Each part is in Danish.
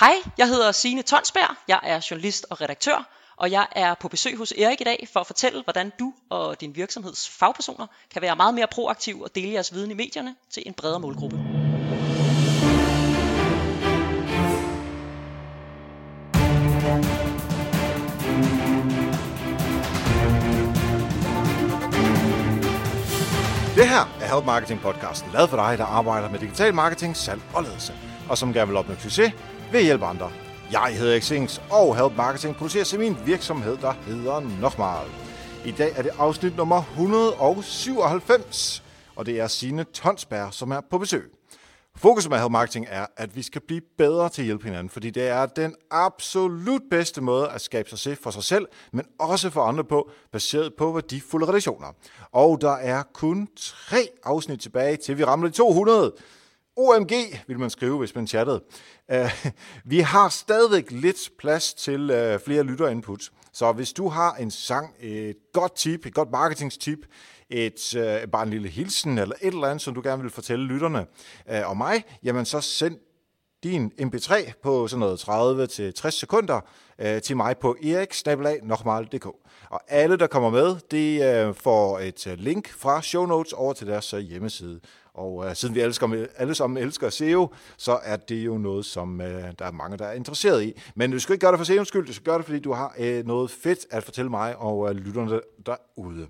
Hej, jeg hedder Signe Tonsberg, jeg er journalist og redaktør, og jeg er på besøg hos Erik i dag for at fortælle, hvordan du og din virksomheds fagpersoner kan være meget mere proaktive og dele jeres viden i medierne til en bredere målgruppe. Det her er Help Marketing podcasten, lavet for dig, der arbejder med digital marketing, salg og ledelse, og som gerne vil opnå succes ved at hjælpe andre. Jeg hedder Xings, og Help Marketing producerer til min virksomhed, der hedder Nochmal. I dag er det afsnit nummer 197, og det er Signe Tonsberg, som er på besøg. Fokus med Help Marketing er, at vi skal blive bedre til at hjælpe hinanden, fordi det er den absolut bedste måde at skabe sig for sig selv, men også for andre på, baseret på værdifulde relationer. Og der er kun tre afsnit tilbage, til vi rammer de 200. OMG, vil man skrive, hvis man chattede. Uh, vi har stadigvæk lidt plads til uh, flere lytterinput. Så hvis du har en sang, et godt tip, et godt marketingstip, et, uh, bare en lille hilsen eller et eller andet, som du gerne vil fortælle lytterne uh, og mig, jamen så send din mp3 på sådan noget 30-60 sekunder uh, til mig på eriksnabelag.dk. Og alle, der kommer med, de uh, får et link fra show notes over til deres hjemmeside. Og øh, siden vi elsker, alle sammen elsker SEO, så er det jo noget, som øh, der er mange, der er interesseret i. Men du skal ikke gøre det for SEO's skyld, du skal gøre det, fordi du har øh, noget fedt at fortælle mig og øh, lytterne derude.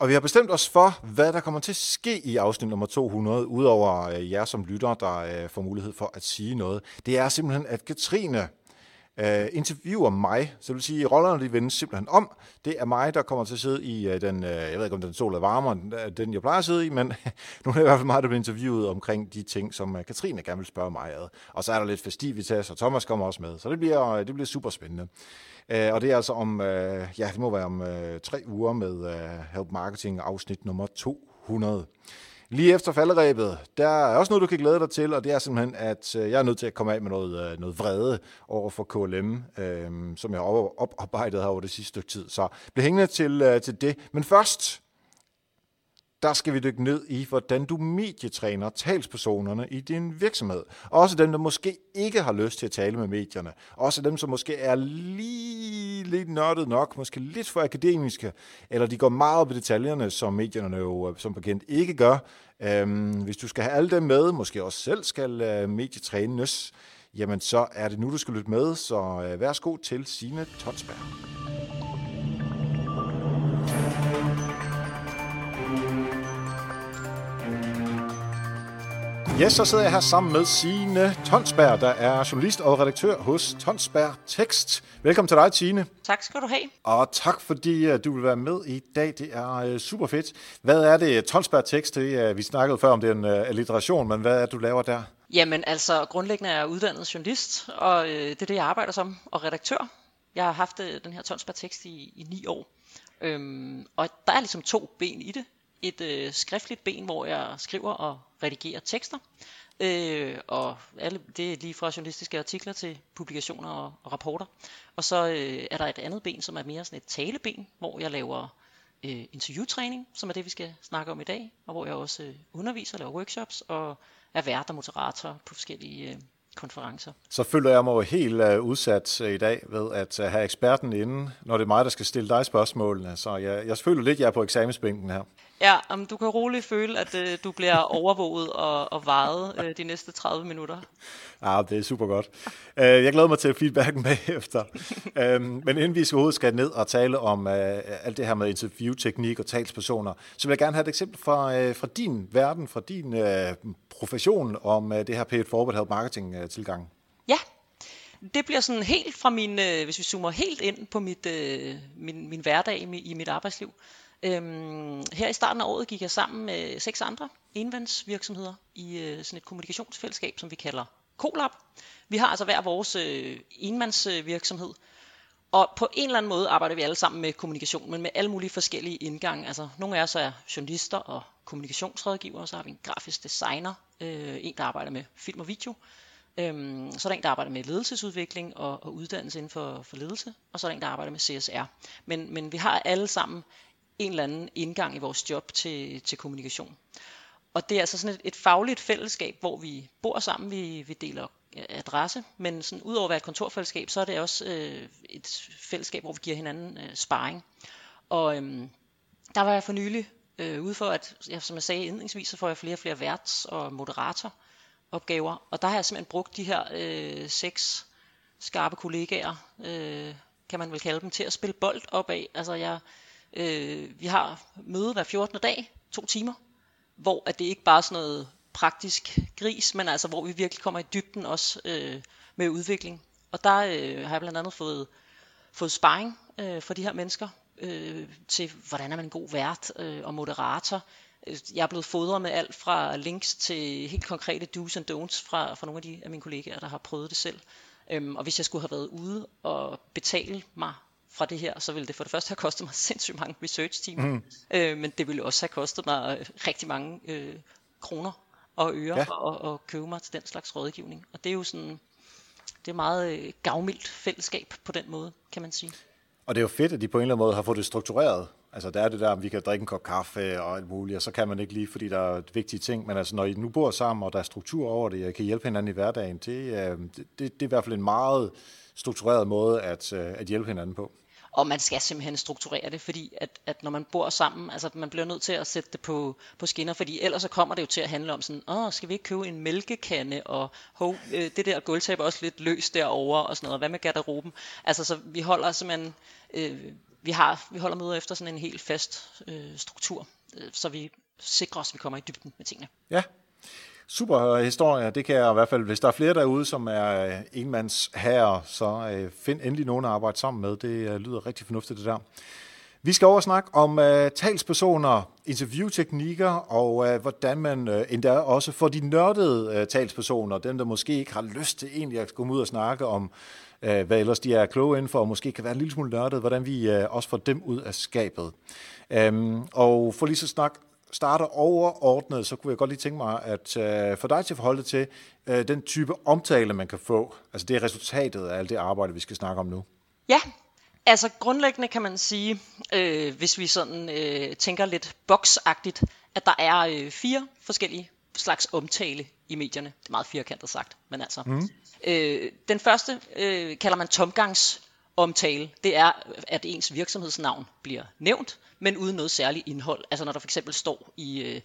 Og vi har bestemt os for, hvad der kommer til at ske i afsnit nummer 200, udover øh, jer som lytter, der øh, får mulighed for at sige noget. Det er simpelthen, at Katrine øh, interviewer mig. Så det vil sige, at rollerne de vendes simpelthen om. Det er mig, der kommer til at sidde i øh, den, øh, jeg ved ikke om den sol er varmere, den øh, jeg plejer at sidde i, men nu er det i hvert fald mig, der bliver interviewet omkring de ting, som øh, Katrine gerne vil spørge mig ad. Og så er der lidt festivitas, og Thomas kommer også med. Så det bliver, øh, det bliver super spændende. Øh, og det er altså om, øh, ja, det må være om øh, tre uger med øh, Help Marketing afsnit nummer 200. Lige efter falderæbet, der er også noget, du kan glæde dig til, og det er simpelthen, at øh, jeg er nødt til at komme af med noget, øh, noget vrede over for KLM, øh, som jeg har oparbejdet her over det sidste stykke tid. Så bliv hængende til, øh, til det. Men først, der skal vi dykke ned i, hvordan du medietræner talspersonerne i din virksomhed. Også dem, der måske ikke har lyst til at tale med medierne. Også dem, som måske er lige lidt nørdet nok, måske lidt for akademiske, eller de går meget op i detaljerne, som medierne jo øh, som bekendt ikke gør. Øhm, hvis du skal have alle dem med, måske også selv skal øh, medietrænes, jamen så er det nu, du skal lytte med. Så uh, værsgo til Signe Tonsberg. Yes, så sidder jeg her sammen med Signe Tonsberg, der er journalist og redaktør hos Tonsberg Tekst. Velkommen til dig, Signe. Tak skal du have. Og tak, fordi øh, du vil være med i dag. Det er øh, super fedt. Hvad er det, Tonsberg Tekst? Det, vi snakkede før om, det er en alliteration, men hvad er det, du laver der? Jamen altså, grundlæggende er jeg uddannet journalist, og det er det, jeg arbejder som, og redaktør. Jeg har haft den her Tonsberg Tekst i, i ni år. Øhm, og der er ligesom to ben i det et øh, skriftligt ben, hvor jeg skriver og redigerer tekster. Øh, og alle, det er lige fra journalistiske artikler til publikationer og, og rapporter. Og så øh, er der et andet ben, som er mere sådan et taleben, hvor jeg laver øh, interviewtræning, som er det, vi skal snakke om i dag, og hvor jeg også øh, underviser, laver workshops og er vært og moderator på forskellige øh, konferencer. Så føler jeg mig helt øh, udsat øh, i dag ved at øh, have eksperten inde, når det er mig, der skal stille dig spørgsmålene. Så jeg, jeg føler lidt, at jeg er på eksamensbænken her. Ja, um, du kan roligt føle, at uh, du bliver overvåget og, og vejet uh, de næste 30 minutter. Ja, det er super godt. Uh, jeg glæder mig til feedbacken bagefter. uh, men inden vi skal skal ned og tale om uh, alt det her med interviewteknik og talspersoner, så vil jeg gerne have et eksempel fra, uh, fra din verden, fra din uh, profession om uh, det her Paid Forward Help Marketing uh, tilgang. Ja, det bliver sådan helt fra min, uh, hvis vi zoomer helt ind på mit, uh, min, min hverdag i, i mit arbejdsliv, Øhm, her i starten af året gik jeg sammen med seks andre envandsvirksomheder i øh, sådan et kommunikationsfællesskab, som vi kalder Kolab. Vi har altså hver vores øh, enmandsvirksomhed, og på en eller anden måde arbejder vi alle sammen med kommunikation, men med alle mulige forskellige indgange. Altså, nogle af os er journalister og kommunikationsrådgivere, så har vi en grafisk designer, øh, en der arbejder med film og video, Øhm, så er der en, der arbejder med ledelsesudvikling og, og uddannelse inden for, for ledelse, og så er der en, der arbejder med CSR. Men, men vi har alle sammen en eller anden indgang i vores job til, til kommunikation. Og det er altså sådan et, et fagligt fællesskab, hvor vi bor sammen, vi, vi deler adresse, men sådan, udover at være et kontorfællesskab, så er det også øh, et fællesskab, hvor vi giver hinanden øh, sparring. Og øhm, der var jeg for nylig øh, ude for, at jeg, som jeg sagde indledningsvis, så får jeg flere og flere værts- og moderatoropgaver, og der har jeg simpelthen brugt de her øh, seks skarpe kollegaer, øh, kan man vel kalde dem, til at spille bold op af. Altså jeg, øh, vi har møde hver 14. dag, to timer, hvor at det ikke bare er sådan noget praktisk gris, men altså hvor vi virkelig kommer i dybden også øh, med udvikling. Og der øh, har jeg blandt andet fået, fået sparring øh, for de her mennesker øh, til, hvordan er man en god vært øh, og moderator. Jeg er blevet fodret med alt fra links til helt konkrete do's and don'ts fra, fra nogle af de af mine kollegaer, der har prøvet det selv. Øhm, og hvis jeg skulle have været ude og betale mig fra det her, så ville det for det første have kostet mig sindssygt mange research timer, mm. øh, men det ville også have kostet mig rigtig mange øh, kroner og øre ja. og, og købe mig til den slags rådgivning. Og det er jo sådan, det er meget øh, gavmildt fællesskab på den måde, kan man sige. Og det er jo fedt, at de på en eller anden måde har fået det struktureret. Altså der er det der, at vi kan drikke en kop kaffe og alt muligt, og så kan man ikke lige, fordi der er vigtige ting. Men altså når I nu bor sammen, og der er struktur over det, og kan hjælpe hinanden i hverdagen, det, øh, det, det, det er i hvert fald en meget struktureret måde at, øh, at hjælpe hinanden på og man skal simpelthen strukturere det, fordi at, at når man bor sammen, altså man bliver nødt til at sætte det på, på skinner, fordi ellers så kommer det jo til at handle om sådan, åh, skal vi ikke købe en mælkekande, og hov, øh, det der gulvtæppe er også lidt løst derovre, og sådan noget, hvad med garderoben? Altså så vi holder simpelthen, øh, vi, har, vi holder møder efter sådan en helt fast øh, struktur, øh, så vi sikrer os, at vi kommer i dybden med tingene. Ja, Super historie. Det kan jeg i hvert fald, hvis der er flere derude, som er øh, enmands herre, så øh, find endelig nogen at arbejde sammen med. Det øh, lyder rigtig fornuftigt, det der. Vi skal over og snakke om uh, talspersoner, interviewteknikker og uh, hvordan man uh, endda også får de nørdede uh, talspersoner, dem der måske ikke har lyst til egentlig at komme ud og snakke om, uh, hvad ellers de er kloge inden for, og måske kan være en lille smule nørdet, hvordan vi uh, også får dem ud af skabet. Um, og for lige så snak starter overordnet, så kunne jeg godt lige tænke mig at uh, få dig til at forholde til uh, den type omtale, man kan få. Altså det er resultatet af alt det arbejde, vi skal snakke om nu. Ja, altså grundlæggende kan man sige, øh, hvis vi sådan øh, tænker lidt boksagtigt, at der er øh, fire forskellige slags omtale i medierne. Det er meget firkantet sagt, men altså. Mm. Øh, den første øh, kalder man tomgangs omtale, det er, at ens virksomhedsnavn bliver nævnt, men uden noget særligt indhold. Altså når der for eksempel står i, øh,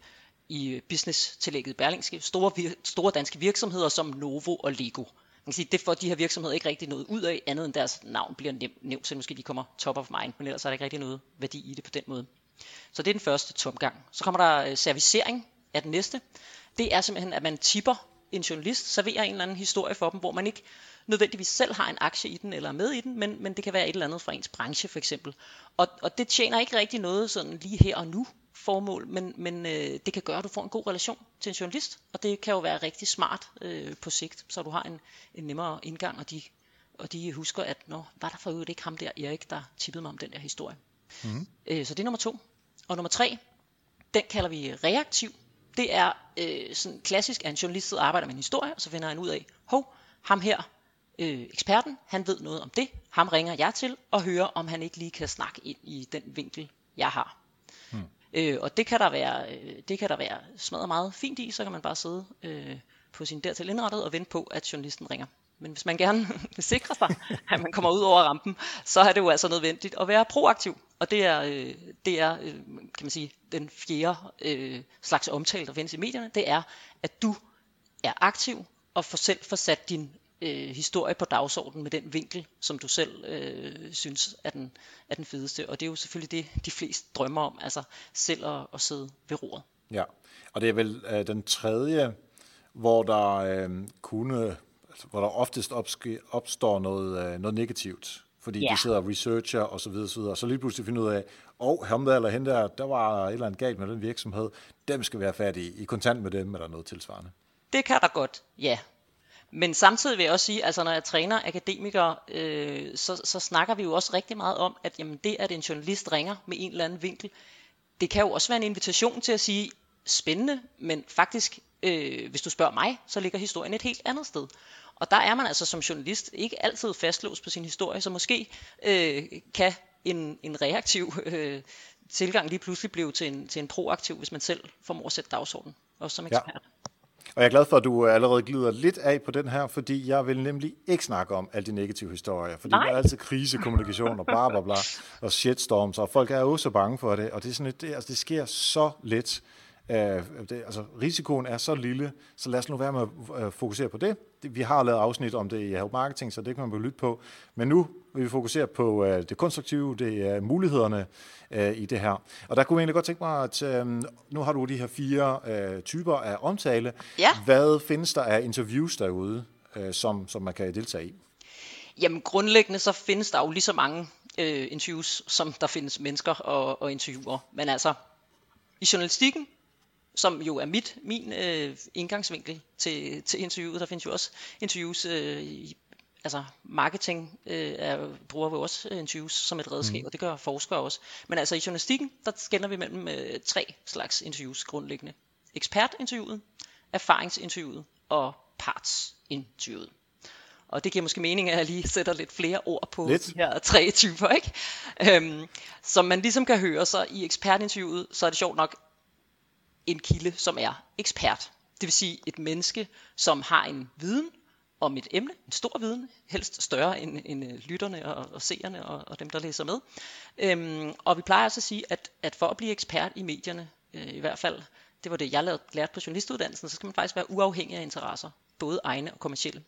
i business-tillægget Berlingske, store, store danske virksomheder som Novo og Lego. Man kan sige, det får de her virksomheder ikke rigtig noget ud af, andet end deres navn bliver nævnt, så måske de kommer top of mind, men ellers er der ikke rigtig noget værdi i det på den måde. Så det er den første tomgang. Så kommer der øh, servicering af den næste. Det er simpelthen, at man tipper en journalist, serverer en eller anden historie for dem, hvor man ikke nødvendigvis selv har en aktie i den eller er med i den, men, men det kan være et eller andet fra ens branche for eksempel. Og, og det tjener ikke rigtig noget sådan lige her og nu formål, men, men øh, det kan gøre, at du får en god relation til en journalist, og det kan jo være rigtig smart øh, på sigt, så du har en, en nemmere indgang, og de, og de husker, at nå, var der for øvrigt ikke ham der Erik, der tippede mig om den der historie. Mm. Øh, så det er nummer to. Og nummer tre, den kalder vi reaktiv. Det er øh, sådan klassisk, at en journalist arbejder med en historie, og så finder han ud af, hov, ham her, øh, eksperten, han ved noget om det, ham ringer jeg til og hører, om han ikke lige kan snakke ind i den vinkel, jeg har. Hmm. Øh, og det kan der være, øh, det kan der være smadret meget fint i, så kan man bare sidde øh, på sin dertil indrettet og vente på, at journalisten ringer. Men hvis man gerne vil sikre sig, at man kommer ud over rampen, så er det jo altså nødvendigt at være proaktiv. Og det er, øh, det er øh, kan man sige, den fjerde øh, slags omtale, der findes i medierne, det er, at du er aktiv og får selv får sat din øh, historie på dagsordenen med den vinkel, som du selv øh, synes er den, er den fedeste. Og det er jo selvfølgelig det, de fleste drømmer om, altså selv at, at sidde ved roret. Ja, og det er vel øh, den tredje, hvor der øh, kunne, altså, hvor der oftest opske, opstår noget, øh, noget negativt fordi ja. de sidder og researcher og så videre, så videre, og så lige pludselig finder ud af, og oh, ham der eller hende der, der var et eller andet galt med den virksomhed, dem skal være færdige i kontant med dem, eller noget tilsvarende. Det kan der godt, ja. Men samtidig vil jeg også sige, altså når jeg træner akademikere, øh, så, så snakker vi jo også rigtig meget om, at jamen, det, at en journalist ringer med en eller anden vinkel, det kan jo også være en invitation til at sige, spændende, men faktisk, øh, hvis du spørger mig, så ligger historien et helt andet sted. Og der er man altså som journalist ikke altid fastlåst på sin historie, så måske øh, kan en, en reaktiv øh, tilgang lige pludselig blive til en, til en proaktiv, hvis man selv formår at sætte dagsordenen, også som ekspert. Ja. Og jeg er glad for, at du allerede glider lidt af på den her, fordi jeg vil nemlig ikke snakke om alle de negative historier. Fordi Nej. der er altid krisekommunikation og bla bla bla, og shitstorms, og folk er jo så bange for det. Og det, er sådan et, det, altså, det sker så let. Uh, det, altså, risikoen er så lille, så lad os nu være med at uh, fokusere på det. Vi har lavet afsnit om det i Help Marketing, så det kan man lytte på. Men nu vil vi fokusere på uh, det konstruktive, det er mulighederne uh, i det her. Og der kunne jeg egentlig godt tænke mig, at uh, nu har du de her fire uh, typer af omtale. Ja. Hvad findes der af interviews derude, uh, som, som man kan deltage i? Jamen grundlæggende så findes der jo lige så mange øh, interviews, som der findes mennesker og, og interviewer. Men altså, i journalistikken, som jo er mit, min øh, indgangsvinkel til, til interviewet. Der findes jo også interviews øh, i altså marketing øh, er, bruger vi også interviews som et redskab, mm. og det gør forskere også. Men altså i journalistikken, der skænder vi mellem øh, tre slags interviews grundlæggende. Ekspertinterviewet, erfaringsinterviewet og partsinterviewet. Og det giver måske mening, at jeg lige sætter lidt flere ord på lidt. de her tre typer. Ikke? Øhm, som man ligesom kan høre, så i ekspertinterviewet, så er det sjovt nok en kilde, som er ekspert. Det vil sige et menneske, som har en viden om et emne, en stor viden, helst større end, end øh, lytterne og, og seerne og, og dem, der læser med. Øhm, og vi plejer altså at sige, at, at for at blive ekspert i medierne, øh, i hvert fald, det var det, jeg lærte på journalistuddannelsen, så skal man faktisk være uafhængig af interesser både egne og kommersielle.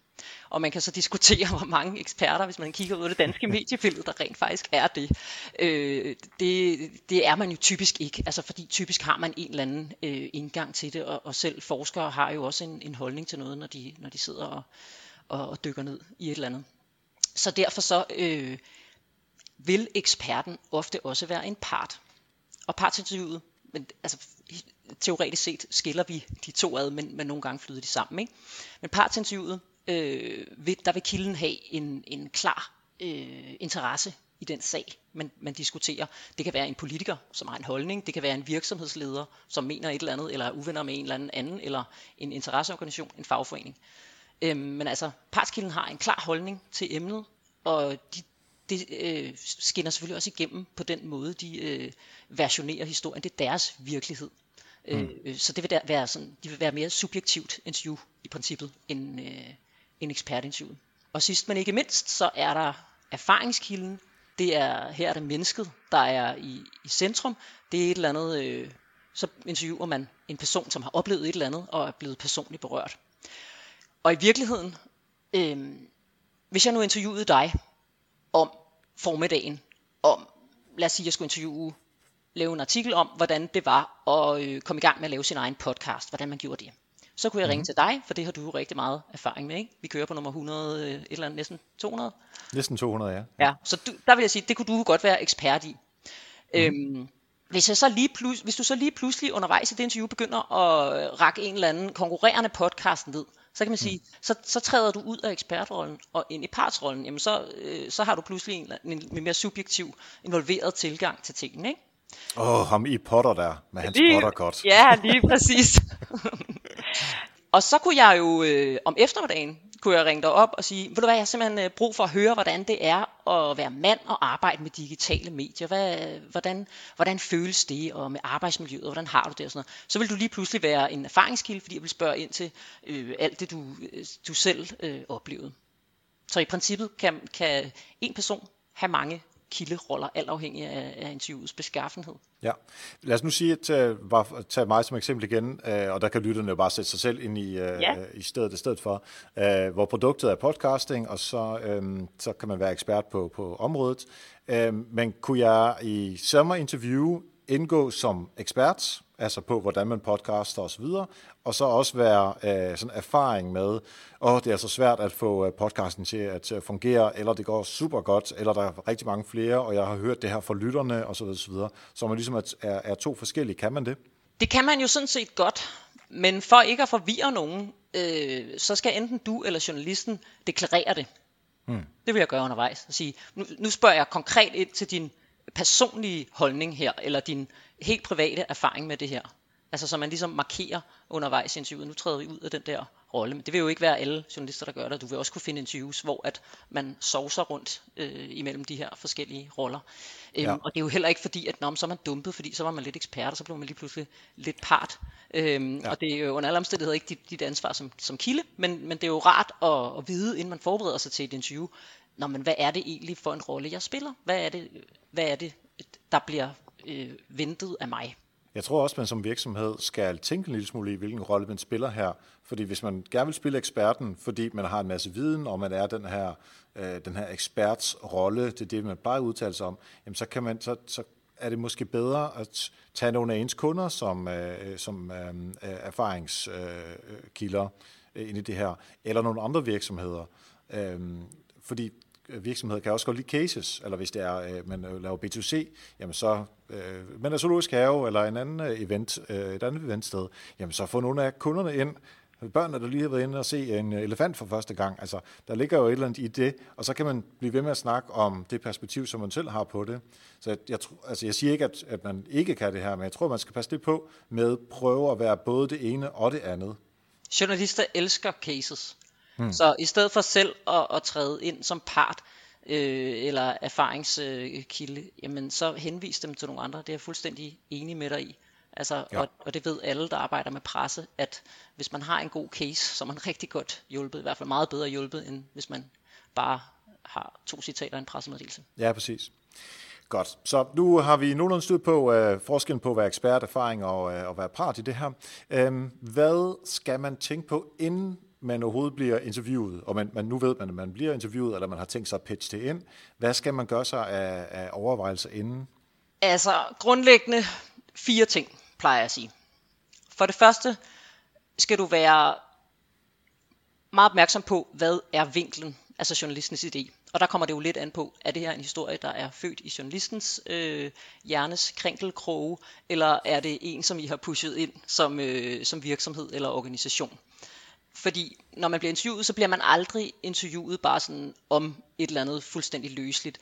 Og man kan så diskutere, hvor mange eksperter, hvis man kigger ud af det danske mediebillede, der rent faktisk er det. Øh, det. Det er man jo typisk ikke, altså fordi typisk har man en eller anden øh, indgang til det, og, og selv forskere har jo også en, en holdning til noget, når de, når de sidder og, og, og dykker ned i et eller andet. Så derfor så øh, vil eksperten ofte også være en part. Og partsinterviewet men altså, teoretisk set skiller vi de to ad, men, men nogle gange flyder de sammen. Ikke? Men partsinterviewet, øh, vil, der vil kilden have en, en klar øh, interesse i den sag, man, man diskuterer. Det kan være en politiker, som har en holdning, det kan være en virksomhedsleder, som mener et eller andet, eller er uvenner med en eller anden anden, eller en interesseorganisation, en fagforening. Øhm, men altså, partskilden har en klar holdning til emnet, og de, det øh, skinner selvfølgelig også igennem på den måde, de øh, versionerer historien. Det er deres virkelighed. Øh, mm. Øh, så det vil der være sådan, de vil være mere subjektivt interview i princippet end, øh, end ekspertinterviewet. Og sidst men ikke mindst, så er der erfaringskilden. Det er, her er det mennesket, der er i, i centrum. Det er et eller andet, øh, så interviewer man en person, som har oplevet et eller andet og er blevet personligt berørt. Og i virkeligheden, øh, hvis jeg nu interviewede dig, om formiddagen, om, lad os sige, jeg skulle interviewe, lave en artikel om, hvordan det var at øh, komme i gang med at lave sin egen podcast, hvordan man gjorde det. Så kunne jeg ringe mm. til dig, for det har du rigtig meget erfaring med, ikke? Vi kører på nummer 100, øh, et eller andet, næsten 200. Næsten 200, ja. Ja, så du, der vil jeg sige, det kunne du godt være ekspert i. Mm. Øhm, hvis, jeg så lige plus, hvis du så lige pludselig undervejs i det interview begynder at række en eller anden konkurrerende podcast ned, så kan man sige, mm. så, så træder du ud af ekspertrollen og ind i partsrollen, jamen så, øh, så har du pludselig en, en, en mere subjektiv, involveret tilgang til tingene, ikke? Åh, oh, ham i Potter der, med hans lige, Potter-kort. Ja, lige præcis. og så kunne jeg jo øh, om eftermiddagen kunne jeg ringe dig op og sige, ved du hvad, jeg har simpelthen øh, brug for at høre, hvordan det er at være mand og arbejde med digitale medier. Hvad, hvordan, hvordan føles det, og med arbejdsmiljøet, og hvordan har du det og sådan noget. Så vil du lige pludselig være en erfaringskilde, fordi jeg vil spørge ind til øh, alt det, du, øh, du selv øh, oplevede. Så i princippet kan, kan en person have mange kilderoller, alt afhængig af, af interviewets beskaffenhed. Ja, lad os nu sige, at uh, bare tage mig som eksempel igen, uh, og der kan lytterne jo bare sætte sig selv ind i, uh, ja. i stedet, i stedet for, hvor produktet er podcasting, og så, um, så kan man være ekspert på, på området. Uh, men kunne jeg i samme interview indgå som ekspert, altså på hvordan man podcaster osv., og så også være øh, sådan erfaring med, åh, det er så svært at få øh, podcasten til at øh, fungere, eller det går super godt, eller der er rigtig mange flere, og jeg har hørt det her fra lytterne osv. osv. Så man ligesom er, er, er to forskellige. Kan man det? Det kan man jo sådan set godt, men for ikke at forvirre nogen, øh, så skal enten du eller journalisten deklarere det. Hmm. Det vil jeg gøre undervejs. At sige, nu, nu spørger jeg konkret ind til din personlige holdning her, eller din helt private erfaring med det her. Altså så man ligesom markerer undervejs i interviewet, nu træder vi ud af den der rolle. Men det vil jo ikke være alle journalister, der gør det. Du vil også kunne finde interviews, hvor at man sovser rundt øh, imellem de her forskellige roller. Øhm, ja. Og det er jo heller ikke fordi, at når så er man dumpet, fordi så var man lidt ekspert, og så blev man lige pludselig lidt part. Øhm, ja. Og det er jo under alle omstændigheder ikke dit, dit ansvar som, som kilde, men, men det er jo rart at, at vide, inden man forbereder sig til et interview, Nå, men hvad er det egentlig for en rolle, jeg spiller? Hvad er det, hvad er det der bliver øh, ventet af mig? Jeg tror også, man som virksomhed skal tænke en lille smule i, hvilken rolle man spiller her. Fordi hvis man gerne vil spille eksperten, fordi man har en masse viden, og man er den her, øh, den her eksperts rolle, det er det, man bare udtaler sig om, jamen så, kan man, så, så er det måske bedre at tage nogle af ens kunder som, øh, som øh, erfaringskilder øh, ind i det her, eller nogle andre virksomheder. Øh, fordi virksomheder kan også godt lide cases, eller hvis det er, øh, man øh, laver B2C, jamen så, øh, er zoologisk have, eller en anden øh, event, øh, et andet eventsted, jamen så få nogle af kunderne ind, børnene, der lige har været inde og se en øh, elefant for første gang. Altså, der ligger jo et eller andet i det, og så kan man blive ved med at snakke om det perspektiv, som man selv har på det. Så jeg, jeg, altså, jeg siger ikke, at, at man ikke kan det her, men jeg tror, man skal passe lidt på med at prøve at være både det ene og det andet. Journalister elsker cases. Hmm. Så i stedet for selv at, at træde ind som part, øh, eller erfaringskilde, øh, jamen så henvis dem til nogle andre. Det er jeg fuldstændig enig med dig i. Altså, ja. og, og det ved alle, der arbejder med presse, at hvis man har en god case, så er man rigtig godt hjulpet, i hvert fald meget bedre hjulpet, end hvis man bare har to citater i en pressemeddelelse. Ja, præcis. Godt. Så nu har vi nogenlunde styr på uh, forskellen på at være ekspert, erfaring og, uh, at være part i det her. Um, hvad skal man tænke på, inden man overhovedet bliver interviewet, og man, man nu ved man, at man bliver interviewet, eller man har tænkt sig at pitche det ind. Hvad skal man gøre sig af, af overvejelser inden? Altså grundlæggende fire ting, plejer jeg at sige. For det første skal du være meget opmærksom på, hvad er vinklen, altså journalistens idé. Og der kommer det jo lidt an på, er det her en historie, der er født i journalistens øh, hjernes krænkelkroge, eller er det en, som I har pushet ind som, øh, som virksomhed eller organisation? Fordi når man bliver interviewet, så bliver man aldrig interviewet bare sådan om et eller andet fuldstændig løsligt.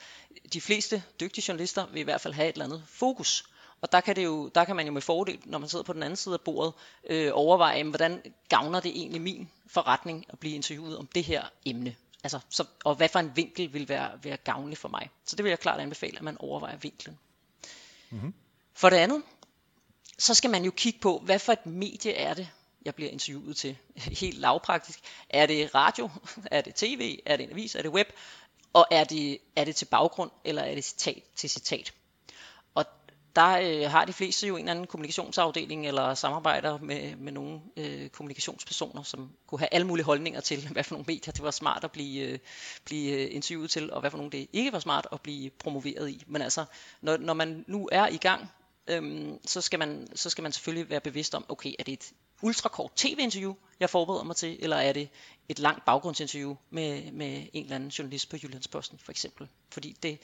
De fleste dygtige journalister vil i hvert fald have et eller andet fokus. Og der kan, det jo, der kan man jo med fordel, når man sidder på den anden side af bordet, øh, overveje, hvordan gavner det egentlig min forretning at blive interviewet om det her emne. Altså, så, og hvad for en vinkel vil være, være gavnlig for mig. Så det vil jeg klart anbefale, at man overvejer vinklen. Mm-hmm. For det andet, så skal man jo kigge på, hvad for et medie er det, jeg bliver interviewet til. Helt lavpraktisk. Er det radio? Er det tv? Er det en avis? Er det web? Og er det, er det til baggrund, eller er det citat til citat? Og der øh, har de fleste jo en eller anden kommunikationsafdeling, eller samarbejder med, med nogle øh, kommunikationspersoner, som kunne have alle mulige holdninger til, hvad for nogle medier det var smart at blive, øh, blive øh, interviewet til, og hvad for nogle det ikke var smart at blive promoveret i. Men altså, når, når man nu er i gang øhm, så, skal man, så skal man selvfølgelig være bevidst om, okay, er det et ultrakort tv-interview, jeg forbereder mig til, eller er det et langt baggrundsinterview med, med en eller anden journalist på Jyllandsposten for eksempel. Fordi det,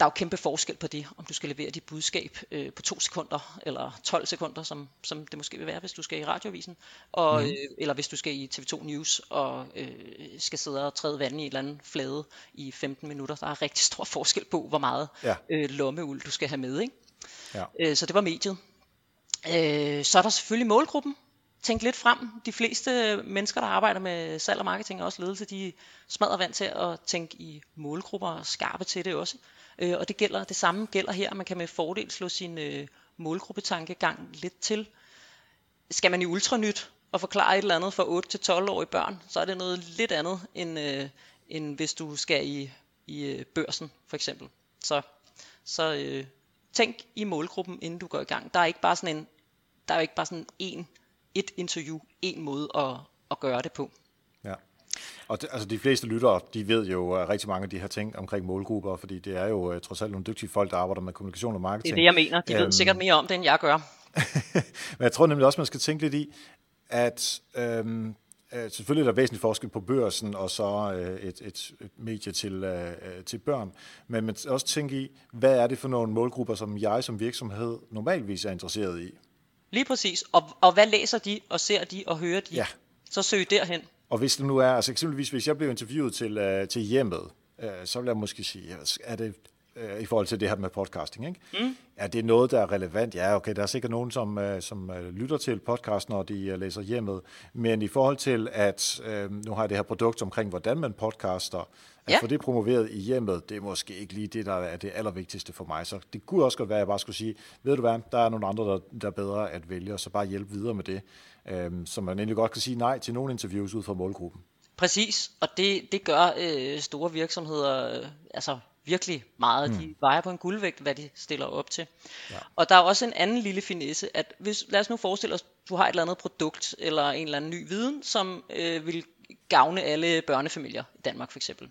der er jo kæmpe forskel på det, om du skal levere dit budskab øh, på to sekunder, eller 12 sekunder, som, som det måske vil være, hvis du skal i radiovisen, og, mm. øh, eller hvis du skal i TV2 News, og øh, skal sidde og træde vand i et eller andet flade i 15 minutter. Der er rigtig stor forskel på, hvor meget ja. øh, lommeuld du skal have med. Ikke? Ja. Øh, så det var mediet. Øh, så er der selvfølgelig målgruppen. Tænk lidt frem. De fleste mennesker, der arbejder med salg og marketing og også ledelse, de smadrer vant til at tænke i målgrupper og skarpe til det også. Øh, og det gælder det samme gælder her. Man kan med fordel slå sin øh, målgruppetankegang lidt til. Skal man i ultranyt og forklare et eller andet for 8 til 12-årige børn, så er det noget lidt andet end, øh, end hvis du skal i, i øh, børsen for eksempel. Så, så øh, tænk i målgruppen, inden du går i gang. Der er ikke bare sådan en, der er ikke bare sådan en, et interview, en måde at, at gøre det på. Ja. Og det, altså de fleste lyttere, de ved jo uh, rigtig mange af de her ting omkring målgrupper, fordi det er jo uh, trods alt nogle dygtige folk, der arbejder med kommunikation og marketing. Det er det, jeg mener. De um, ved øhm. sikkert mere om det, end jeg gør. Men jeg tror nemlig også, man skal tænke lidt i, at øhm, Øh, selvfølgelig er der væsentlig forskel på børsen og så øh, et, et, et medie til, øh, til børn, men man også tænke i, hvad er det for nogle målgrupper, som jeg som virksomhed normalvis er interesseret i? Lige præcis. Og, og hvad læser de, og ser de, og hører de? Ja. Så søg derhen. Og hvis det nu er, altså eksempelvis hvis jeg blev interviewet til, til hjemmet, så vil jeg måske sige, er det øh, i forhold til det her med podcasting. Ikke? Mm. Er det noget, der er relevant? Ja, okay, der er sikkert nogen, som, øh, som øh, lytter til podcast, når de øh, læser hjemmet. Men i forhold til, at øh, nu har jeg det her produkt omkring, hvordan man podcaster, at ja. få det promoveret i hjemmet, det er måske ikke lige det, der er det allervigtigste for mig. Så det kunne også godt være, at jeg bare skulle sige, ved du hvad, der er nogle andre, der, der er bedre at vælge, og så bare hjælpe videre med det. Øh, så man egentlig godt kan sige nej til nogle interviews ud fra målgruppen. Præcis, og det, det gør øh, store virksomheder øh, altså virkelig meget. Mm. De vejer på en guldvægt, hvad de stiller op til. Ja. Og der er også en anden lille finesse, at hvis, lad os nu forestille os, du har et eller andet produkt, eller en eller anden ny viden, som øh, vil gavne alle børnefamilier i Danmark for eksempel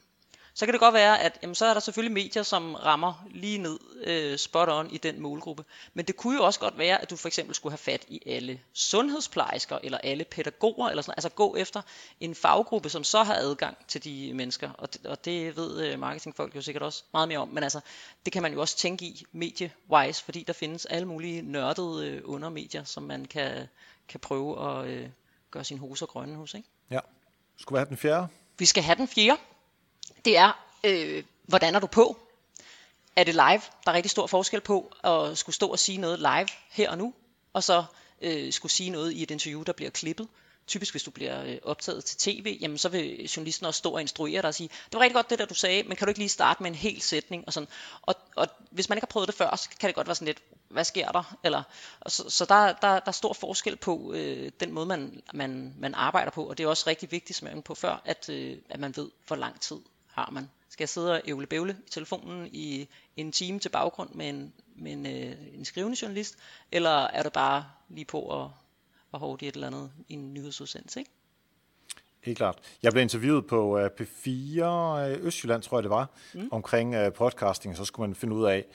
så kan det godt være, at jamen, så er der selvfølgelig medier, som rammer lige ned øh, spot on i den målgruppe. Men det kunne jo også godt være, at du for eksempel skulle have fat i alle sundhedsplejersker, eller alle pædagoger, eller sådan altså gå efter en faggruppe, som så har adgang til de mennesker. Og det, og det ved øh, marketingfolk jo sikkert også meget mere om. Men altså, det kan man jo også tænke i medie-wise, fordi der findes alle mulige nørdede øh, undermedier, som man kan, kan prøve at øh, gøre sine hoser grønne hos. Ikke? Ja. Skulle vi have den fjerde? Vi skal have den fjerde det er, øh, hvordan er du på? Er det live? Der er rigtig stor forskel på at skulle stå og sige noget live her og nu, og så øh, skulle sige noget i et interview, der bliver klippet. Typisk hvis du bliver øh, optaget til tv, jamen så vil journalisten også stå og instruere dig og sige, det var rigtig godt det der du sagde, men kan du ikke lige starte med en hel sætning? Og, sådan. Og, og hvis man ikke har prøvet det før, så kan det godt være sådan lidt, hvad sker der? Eller, så så der, der, der er stor forskel på øh, den måde, man, man, man arbejder på, og det er også rigtig vigtigt, som jeg var på før, at, øh, at man ved, hvor lang tid har man? Skal jeg sidde og ævle bævle i telefonen i en time til baggrund med en, med en, øh, en skrivende journalist, eller er det bare lige på at, at hårde i et eller andet i en nyhedsudsendelse, ikke? Helt klart. Jeg blev interviewet på uh, P4 uh, Østjylland, tror jeg det var, mm. omkring uh, podcasting, og så skulle man finde ud af,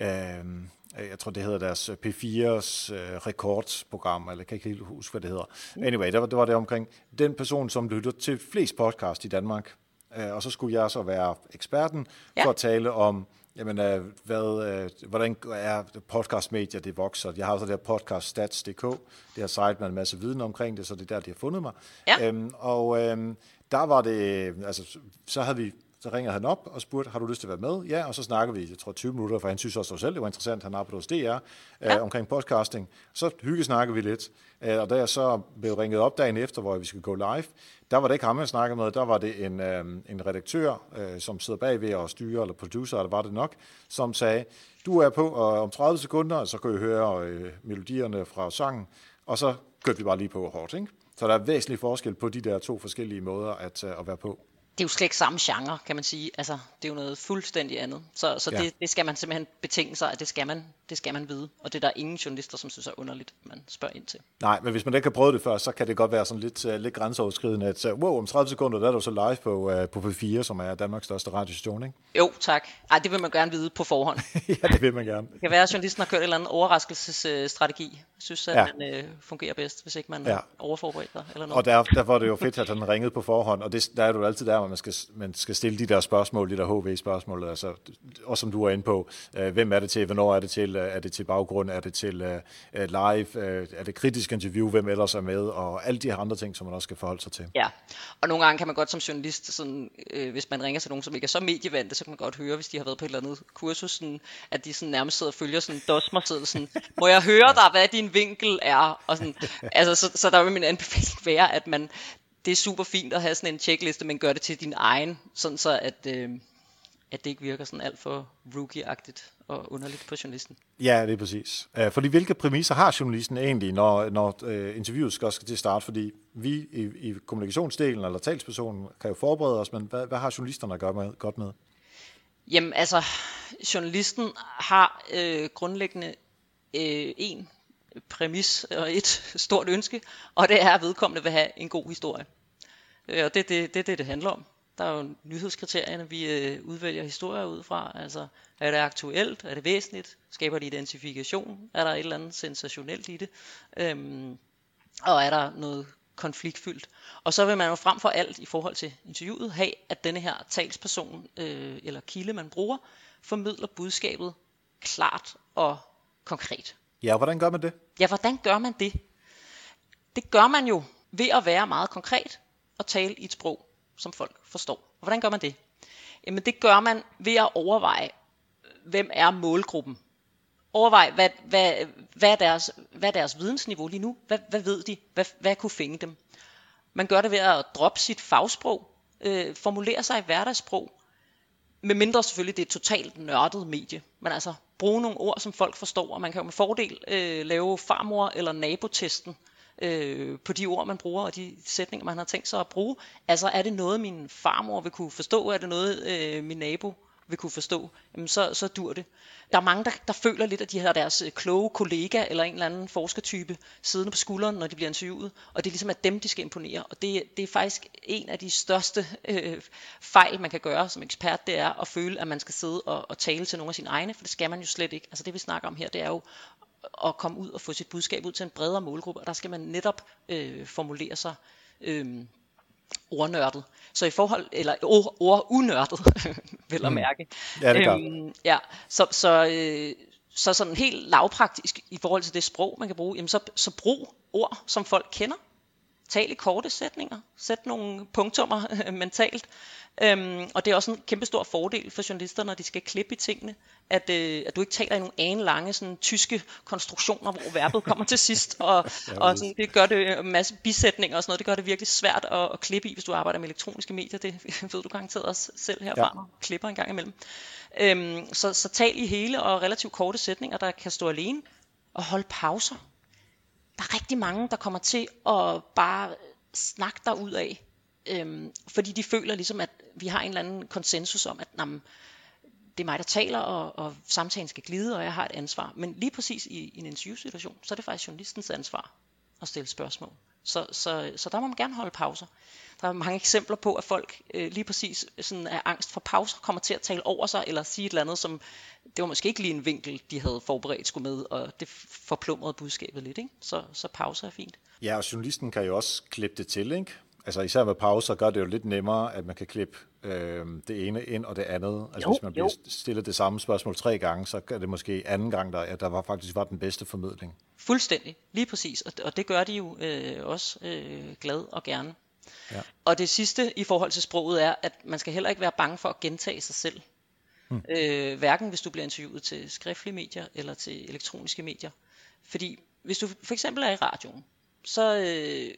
uh, jeg tror det hedder deres P4's uh, rekordsprogram, eller jeg kan ikke helt huske, hvad det hedder. Mm. Anyway, det var, det var det omkring den person, som lytter til flest podcast i Danmark. Øh, og så skulle jeg så være eksperten ja. for at tale om, jamen, øh, hvad, øh, hvordan er podcastmedier, det vokser. Jeg har også det her podcaststats.dk, det har site med en masse viden omkring det, så det er der, de har fundet mig. Ja. Øhm, og øhm, der var det, altså, så havde vi så ringede han op og spurgte, har du lyst til at være med? Ja, og så snakker vi, jeg tror 20 minutter, for han synes også selv, det var interessant, han arbejdede hos DR ja. øh, omkring podcasting. Så hygge snakker vi lidt, øh, og da jeg så blev ringet op dagen efter, hvor vi skulle gå live, der var det ikke ham, jeg snakkede med, der var det en, øh, en redaktør, øh, som sidder bagved og styrer, eller producer, eller var det nok, som sagde, du er på og om 30 sekunder, så kan I høre øh, melodierne fra sangen, og så kørte vi bare lige på hårdt, ikke? Så der er væsentlig forskel på de der to forskellige måder at, øh, at være på det er jo slet ikke samme genre, kan man sige. Altså, det er jo noget fuldstændig andet. Så, så ja. det, det skal man simpelthen betænke sig, at det skal man, det skal man vide. Og det er der ingen journalister, som synes er underligt, man spørger ind til. Nej, men hvis man ikke har prøvet det før, så kan det godt være sådan lidt, uh, lidt grænseoverskridende, at uh, wow, om 30 sekunder, der er du så live på, uh, på P4, som er Danmarks største radiostation, ikke? Jo, tak. Ej, det vil man gerne vide på forhånd. ja, det vil man gerne. Det kan være, at journalisten har kørt en eller anden overraskelsesstrategi. Jeg synes, at ja. man uh, fungerer bedst, hvis ikke man ja. overforberedt sig. Eller noget. Og der, derfor er det jo fedt, at han ringede på forhånd, og det, der er du altid der, hvor man skal, man skal stille de der spørgsmål, de der HV-spørgsmål, altså, og som du er inde på, øh, hvem er det til, hvornår er det til, øh, er det til baggrund, er det til øh, øh, live, øh, er det kritisk interview, hvem ellers er med, og alle de her andre ting, som man også skal forholde sig til. Ja, og nogle gange kan man godt som journalist, sådan, øh, hvis man ringer til nogen, som ikke er så medievante, så kan man godt høre, hvis de har været på et eller andet kursus, sådan, at de sådan nærmest sidder og følger sådan dosmer, sådan, må jeg høre dig, hvad din vinkel er? Og sådan, altså, så, så der vil min anbefaling være, at man det er super fint at have sådan en checkliste, men gør det til din egen, sådan så at, øh, at det ikke virker sådan alt for rookie-agtigt og underligt på journalisten. Ja, det er præcis. Uh, fordi hvilke præmisser har journalisten egentlig, når, når uh, interviewet skal, skal til start? Fordi vi i, i kommunikationsdelen eller talspersonen kan jo forberede os, men hvad, hvad har journalisterne at gøre med, godt med? Jamen altså, journalisten har øh, grundlæggende øh, en præmis og et stort ønske, og det er, at vedkommende vil have en god historie. Øh, og det er det, det, det, det handler om. Der er jo nyhedskriterierne, vi øh, udvælger historier ud fra. Altså, er det aktuelt? Er det væsentligt? Skaber det identifikation? Er der et eller andet sensationelt i det? Øhm, og er der noget konfliktfyldt? Og så vil man jo frem for alt i forhold til interviewet have, at denne her talsperson øh, eller kilde, man bruger, formidler budskabet klart og konkret. Ja, hvordan gør man det? Ja, hvordan gør man det? Det gør man jo ved at være meget konkret og tale i et sprog, som folk forstår. Og hvordan gør man det? Jamen det gør man ved at overveje, hvem er målgruppen? Overvej, hvad, hvad, hvad, er deres, hvad er deres vidensniveau lige nu? Hvad, hvad ved de? Hvad, hvad kunne fænge dem? Man gør det ved at droppe sit fagsprog, øh, formulere sig i hverdagssprog, med mindre selvfølgelig det er et totalt nørdet medie. Men altså bruge nogle ord, som folk forstår, og man kan jo med fordel øh, lave farmor- eller nabotesten øh, på de ord, man bruger, og de sætninger, man har tænkt sig at bruge. Altså er det noget, min farmor vil kunne forstå? Er det noget, øh, min nabo vil kunne forstå, jamen så, så dur det. Der er mange, der, der føler lidt, at de har deres øh, kloge kollega eller en eller anden forskertype siddende på skulderen, når de bliver interviewet, og det er ligesom at dem, de skal imponere. Og det, det er faktisk en af de største øh, fejl, man kan gøre som ekspert, det er at føle, at man skal sidde og, og tale til nogle af sine egne, for det skal man jo slet ikke. Altså det vi snakker om her, det er jo at komme ud og få sit budskab ud til en bredere målgruppe, og der skal man netop øh, formulere sig øh, ordnørdet. Så i forhold, eller ord, ord unørdet, vil at mm. mærke. Ja, det øhm, ja, så, så, øh, så sådan helt lavpraktisk i forhold til det sprog, man kan bruge, jamen så, så brug ord, som folk kender. Tal i korte sætninger. Sæt nogle punktummer mentalt. Øhm, og det er også en kæmpe stor fordel for journalister, når de skal klippe i tingene, at, øh, at du ikke taler i nogle ane lange sådan, tyske konstruktioner, hvor verbet kommer til sidst, og, og sådan, det gør det en masse bisætninger og sådan noget, det gør det virkelig svært at, at klippe i, hvis du arbejder med elektroniske medier, det ved du garanteret også selv herfra, ja. klipper en gang imellem. Øhm, så, så tal i hele og relativt korte sætninger, der kan stå alene, og hold pauser. Der er rigtig mange, der kommer til at bare snakke dig ud af, øhm, fordi de føler ligesom, at vi har en eller anden konsensus om, at jamen, det er mig, der taler, og, og samtalen skal glide, og jeg har et ansvar. Men lige præcis i, i en interviewsituation, så er det faktisk journalistens ansvar at stille spørgsmål. Så, så, så der må man gerne holde pauser. Der er mange eksempler på, at folk øh, lige præcis sådan af angst for pauser kommer til at tale over sig, eller sige et eller andet, som det var måske ikke lige en vinkel, de havde forberedt skulle med, og det forplumrede budskabet lidt. Ikke? Så, så pauser er fint. Ja, og journalisten kan jo også klippe det til, ikke? Altså især med pauser gør det jo lidt nemmere, at man kan klippe øh, det ene ind og det andet. Altså jo, hvis man bliver jo. stillet det samme spørgsmål tre gange, så er det måske anden gang, der, at der var, faktisk var den bedste formidling. Fuldstændig, lige præcis. Og, og det gør de jo øh, også øh, glad og gerne. Ja. Og det sidste i forhold til sproget er, at man skal heller ikke være bange for at gentage sig selv. Hmm. Øh, hverken hvis du bliver interviewet til skriftlige medier eller til elektroniske medier. Fordi hvis du for eksempel er i radioen, så øh,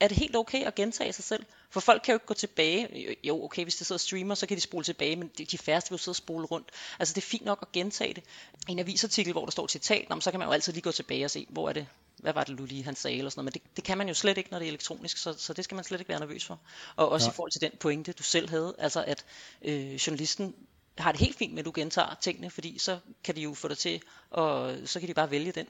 er det helt okay at gentage sig selv? For folk kan jo ikke gå tilbage. Jo, okay, hvis de sidder og streamer, så kan de spole tilbage, men de færreste vil sidde og spole rundt. Altså det er fint nok at gentage det. En avisartikel, hvor der står citat, så kan man jo altid lige gå tilbage og se, hvor er det, hvad var det du lige han sagde, eller sådan noget. men det, det kan man jo slet ikke, når det er elektronisk, så, så det skal man slet ikke være nervøs for. Og også ja. i forhold til den pointe, du selv havde, altså at øh, journalisten har det helt fint med, at du gentager tingene, fordi så kan de jo få dig til, og så kan de bare vælge den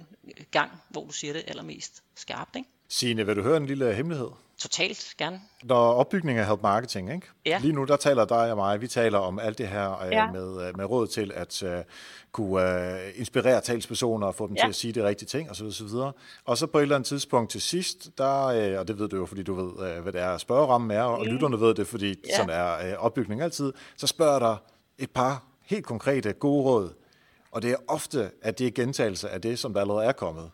gang, hvor du siger det allermest skarpt. Ikke? Signe, vil du høre en lille hemmelighed? Totalt, gerne. Der er opbygning af help marketing, ikke? Ja. Lige nu, der taler dig og mig, vi taler om alt det her øh, ja. med, øh, med råd til at uh, kunne uh, inspirere talspersoner og få dem ja. til at sige de rigtige ting osv. osv. Og så på et eller andet tidspunkt til sidst, der, uh, og det ved du jo, fordi du ved, uh, hvad det er, spørgerammen er, og mm. lytterne ved det, fordi ja. sådan er uh, opbygning altid, så spørger der et par helt konkrete gode råd. Og det er ofte, at det er gentagelse af det, som der allerede er kommet.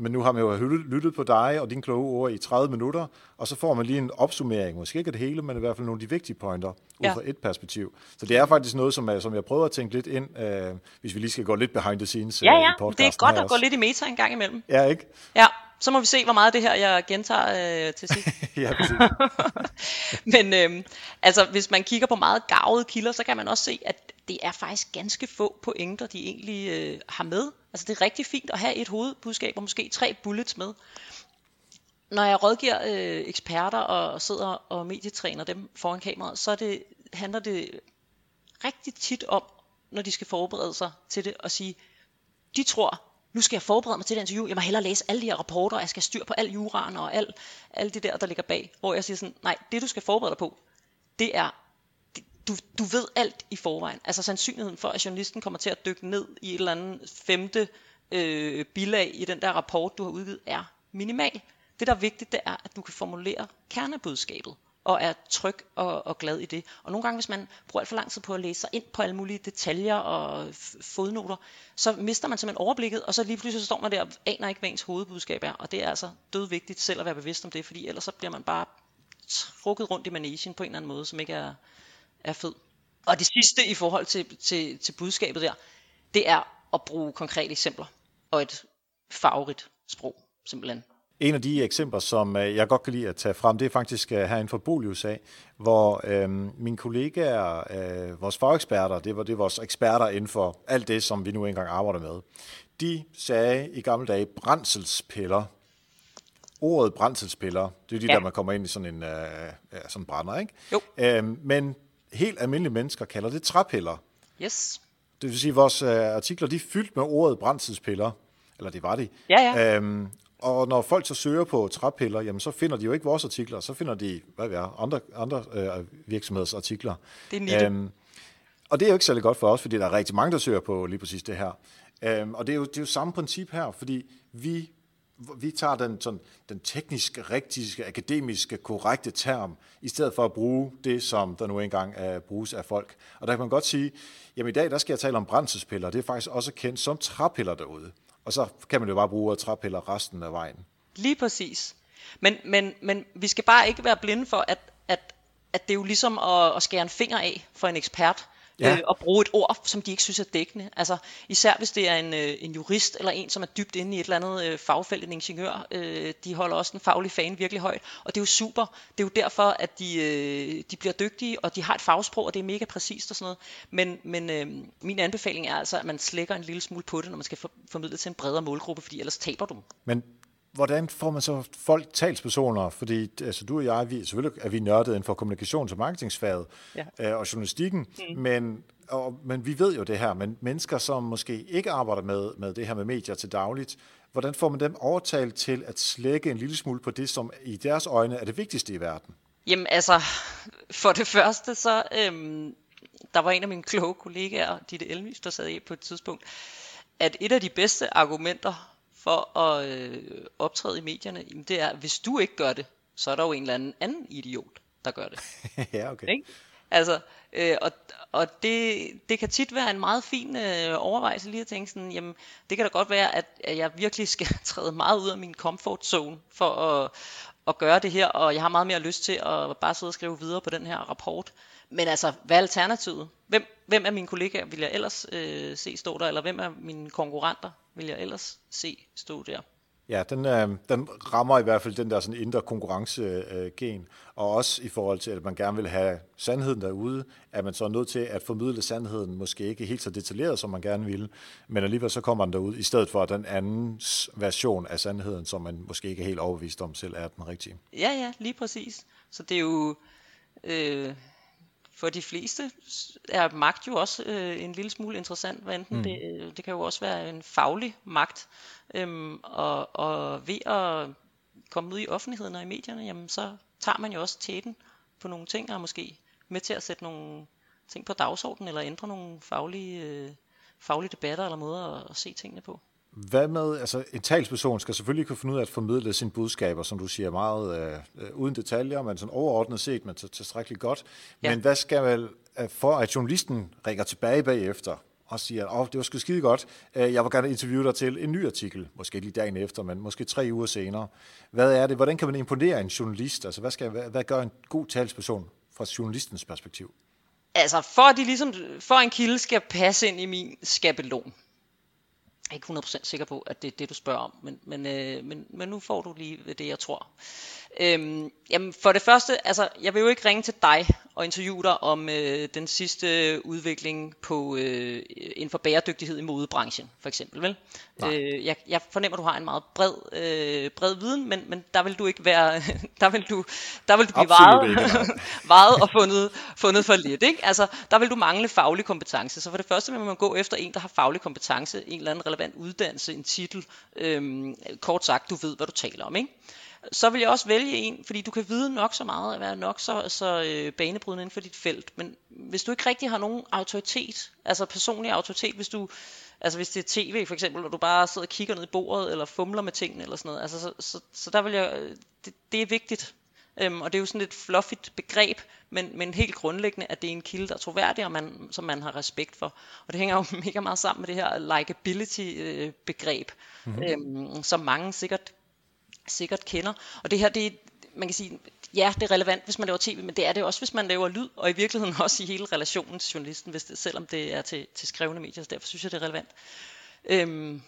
Men nu har man jo lyttet på dig og dine kloge ord i 30 minutter, og så får man lige en opsummering, måske ikke det hele, men i hvert fald nogle af de vigtige pointer, ud ja. fra et perspektiv. Så det er faktisk noget, som, som jeg prøver at tænke lidt ind, øh, hvis vi lige skal gå lidt behind the scenes ja, ja. i det er godt at også. gå lidt i meta en gang imellem. Ja, ikke? Ja, så må vi se, hvor meget af det her, jeg gentager øh, til sidst. ja, præcis. Men øh, altså, hvis man kigger på meget gavede kilder, så kan man også se, at det er faktisk ganske få pointer, de egentlig øh, har med. Altså det er rigtig fint at have et hovedbudskab og måske tre bullets med. Når jeg rådgiver øh, eksperter og sidder og medietræner dem foran kameraet, så det, handler det rigtig tit om, når de skal forberede sig til det, og sige, de tror, nu skal jeg forberede mig til det interview, jeg må hellere læse alle de her rapporter, og jeg skal styr på al juraen og al, alt det der, der ligger bag. Hvor jeg siger sådan, nej, det du skal forberede dig på, det er du, du ved alt i forvejen. Altså sandsynligheden for, at journalisten kommer til at dykke ned i et eller andet femte øh, bilag i den der rapport, du har udgivet, er minimal. Det, der er vigtigt, det er, at du kan formulere kernebudskabet og er tryg og, og glad i det. Og nogle gange, hvis man bruger alt for lang tid på at læse sig ind på alle mulige detaljer og fodnoter, så mister man simpelthen overblikket, og så lige pludselig så står man der og aner ikke, hvad ens hovedbudskab er. Og det er altså død vigtigt selv at være bevidst om det, fordi ellers så bliver man bare trukket rundt i manesien på en eller anden måde, som ikke er, er fed. Og det sidste i forhold til, til, til budskabet der, det er at bruge konkrete eksempler og et farverigt sprog, simpelthen. En af de eksempler, som øh, jeg godt kan lide at tage frem, det er faktisk øh, herinde for Bolius af, hvor øh, mine kollegaer, øh, vores fageksperter, det var det vores eksperter inden for alt det, som vi nu engang arbejder med, de sagde i gamle dage brændselspiller. Ordet brændselspiller, det er de ja. der, man kommer ind i sådan en øh, ja, sådan brænder, ikke? Jo. Øh, men helt almindelige mennesker kalder det træpiller. Yes. Det vil sige, at vores øh, artikler de er fyldt med ordet brændselspiller, eller det var de. Ja, ja. Øhm, og når folk så søger på træpiller, jamen så finder de jo ikke vores artikler, så finder de hvad ved jeg, andre, andre øh, virksomheders artikler. Det er øhm, Og det er jo ikke særlig godt for os, fordi der er rigtig mange, der søger på lige præcis det her. Øhm, og det er, jo, det er jo samme princip her, fordi vi, vi tager den, sådan, den tekniske, rigtige, akademiske, korrekte term, i stedet for at bruge det, som der nu engang uh, bruges af folk. Og der kan man godt sige, jamen i dag, der skal jeg tale om brændselspiller. Det er faktisk også kendt som træpiller derude. Og så kan man jo bare bruge træpiller resten af vejen. Lige præcis. Men, men, men vi skal bare ikke være blinde for, at, at, at det er jo ligesom at, at skære en finger af for en ekspert ja. øh, og bruge et ord, som de ikke synes er dækkende. Altså især hvis det er en, øh, en jurist eller en, som er dybt inde i et eller andet øh, fagfelt, en ingeniør, øh, de holder også den faglige fan virkelig højt, og det er jo super. Det er jo derfor, at de, øh, de bliver dygtige, og de har et fagsprog, og det er mega præcist og sådan noget. Men, men øh, min anbefaling er altså, at man slækker en lille smule på det, når man skal for, formidle til en bredere målgruppe, fordi ellers taber du dem. Men hvordan får man så folk talspersoner? Fordi altså, du og jeg, vi, selvfølgelig er vi nørdet inden for kommunikations- og marketingsfaget ja. øh, og journalistikken, mm. men, og, men vi ved jo det her, men mennesker, som måske ikke arbejder med, med det her med medier til dagligt, hvordan får man dem overtalt til at slække en lille smule på det, som i deres øjne er det vigtigste i verden? Jamen altså, for det første så, øhm, der var en af mine kloge kollegaer, Ditte Elmys, der sad i på et tidspunkt, at et af de bedste argumenter for at øh, optræde i medierne, jamen det er, at hvis du ikke gør det, så er der jo en eller anden anden idiot, der gør det. ja, okay. Ikke? Altså, øh, og, og det, det kan tit være en meget fin øh, overvejelse lige at tænke sådan, jamen det kan da godt være, at, at jeg virkelig skal træde meget ud af min comfort zone for at, at gøre det her, og jeg har meget mere lyst til at bare sidde og skrive videre på den her rapport. Men altså, hvad er alternativet? Hvem, hvem af mine kollegaer vil jeg ellers øh, se stå der, eller hvem af mine konkurrenter vil jeg ellers se stå der? Ja, den, øh, den rammer i hvert fald den der sådan indre konkurrencegen, øh, og også i forhold til, at man gerne vil have sandheden derude, at man så er nødt til at formidle sandheden, måske ikke helt så detaljeret, som man gerne ville, men alligevel så kommer den derud, i stedet for den anden version af sandheden, som man måske ikke er helt overbevist om selv er den rigtige. Ja, ja, lige præcis. Så det er jo... Øh for de fleste er magt jo også øh, en lille smule interessant, hvad enten mm. det, øh, det kan jo også være en faglig magt, øhm, og, og ved at komme ud i offentligheden og i medierne, jamen så tager man jo også tæten på nogle ting, og er måske med til at sætte nogle ting på dagsordenen, eller ændre nogle faglige, øh, faglige debatter eller måder at, at se tingene på. Hvad med, altså en talsperson skal selvfølgelig kunne finde ud af at formidle sine budskaber, som du siger, meget øh, øh uden detaljer, men sådan overordnet set, men tilstrækkeligt godt. Ja. Men hvad skal vel, øh, for at journalisten ringer tilbage bagefter og siger, åh, oh, det var sgu skide godt, øh, jeg vil gerne interviewe dig til en ny artikel, måske lige dagen efter, men måske tre uger senere. Hvad er det, hvordan kan man imponere en journalist? Altså, hvad, skal, hvad, hvad gør en god talsperson fra journalistens perspektiv? Altså, for at de ligesom, for en kilde skal passe ind i min skabelon, jeg er ikke 100% sikker på, at det er det, du spørger om, men, men, øh, men, men nu får du lige det, jeg tror. Øhm, jamen for det første, altså jeg vil jo ikke ringe til dig og interviewe dig om øh, den sidste udvikling på øh, inden for bæredygtighed i modebranchen, for eksempel, vel? Øh, jeg, jeg fornemmer, at du har en meget bred, øh, bred viden, men, men der vil du ikke være, der vil du, der vil du blive varet, varet og fundet, fundet for lidt, ikke? Altså, der vil du mangle faglig kompetence. Så for det første vil man gå efter en, der har faglig kompetence, en eller anden relevant uddannelse, en titel, øh, kort sagt, du ved, hvad du taler om, ikke? Så vil jeg også vælge en, fordi du kan vide nok så meget, at være nok så, så øh, banebrydende inden for dit felt. Men hvis du ikke rigtig har nogen autoritet, altså personlig autoritet, hvis du, altså hvis det er tv for eksempel, og du bare sidder og kigger ned i bordet, eller fumler med tingene, eller sådan noget, altså så, så, så der vil jeg, det, det er vigtigt. Øhm, og det er jo sådan et fluffigt begreb, men, men helt grundlæggende, at det er en kilde, der er troværdig, og man, som man har respekt for. Og det hænger jo mega meget sammen med det her likability-begreb, øh, mm-hmm. øhm, som mange sikkert sikkert kender. Og det her, det er, man kan sige, ja, det er relevant, hvis man laver tv, men det er det også, hvis man laver lyd, og i virkeligheden også i hele relationen til journalisten, hvis det, selvom det er til, til skrevne medier, så derfor synes jeg, det er relevant. Øhm,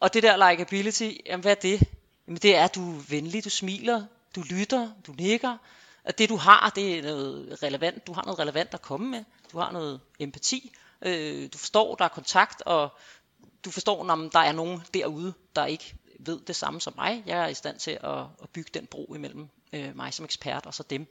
og det der likability, jamen hvad er det? Jamen det er, at du er venlig, du smiler, du lytter, du nikker, at det du har, det er noget relevant, du har noget relevant at komme med, du har noget empati, øh, du forstår, der er kontakt, og du forstår, når der er nogen derude, der ikke ved det samme som mig. Jeg er i stand til at, at bygge den bro imellem øh, mig som ekspert og så dem.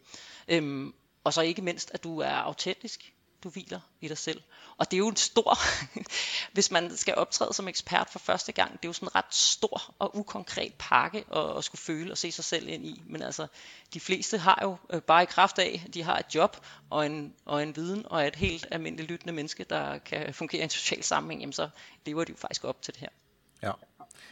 Øhm, og så ikke mindst, at du er autentisk. Du hviler i dig selv. Og det er jo en stor, hvis man skal optræde som ekspert for første gang, det er jo sådan en ret stor og ukonkret pakke at, at skulle føle og se sig selv ind i. Men altså, de fleste har jo øh, bare i kraft af, at de har et job og en, og en viden og et helt almindeligt lyttende menneske, der kan fungere i en social sammenhæng, jamen så lever de jo faktisk op til det her. Ja,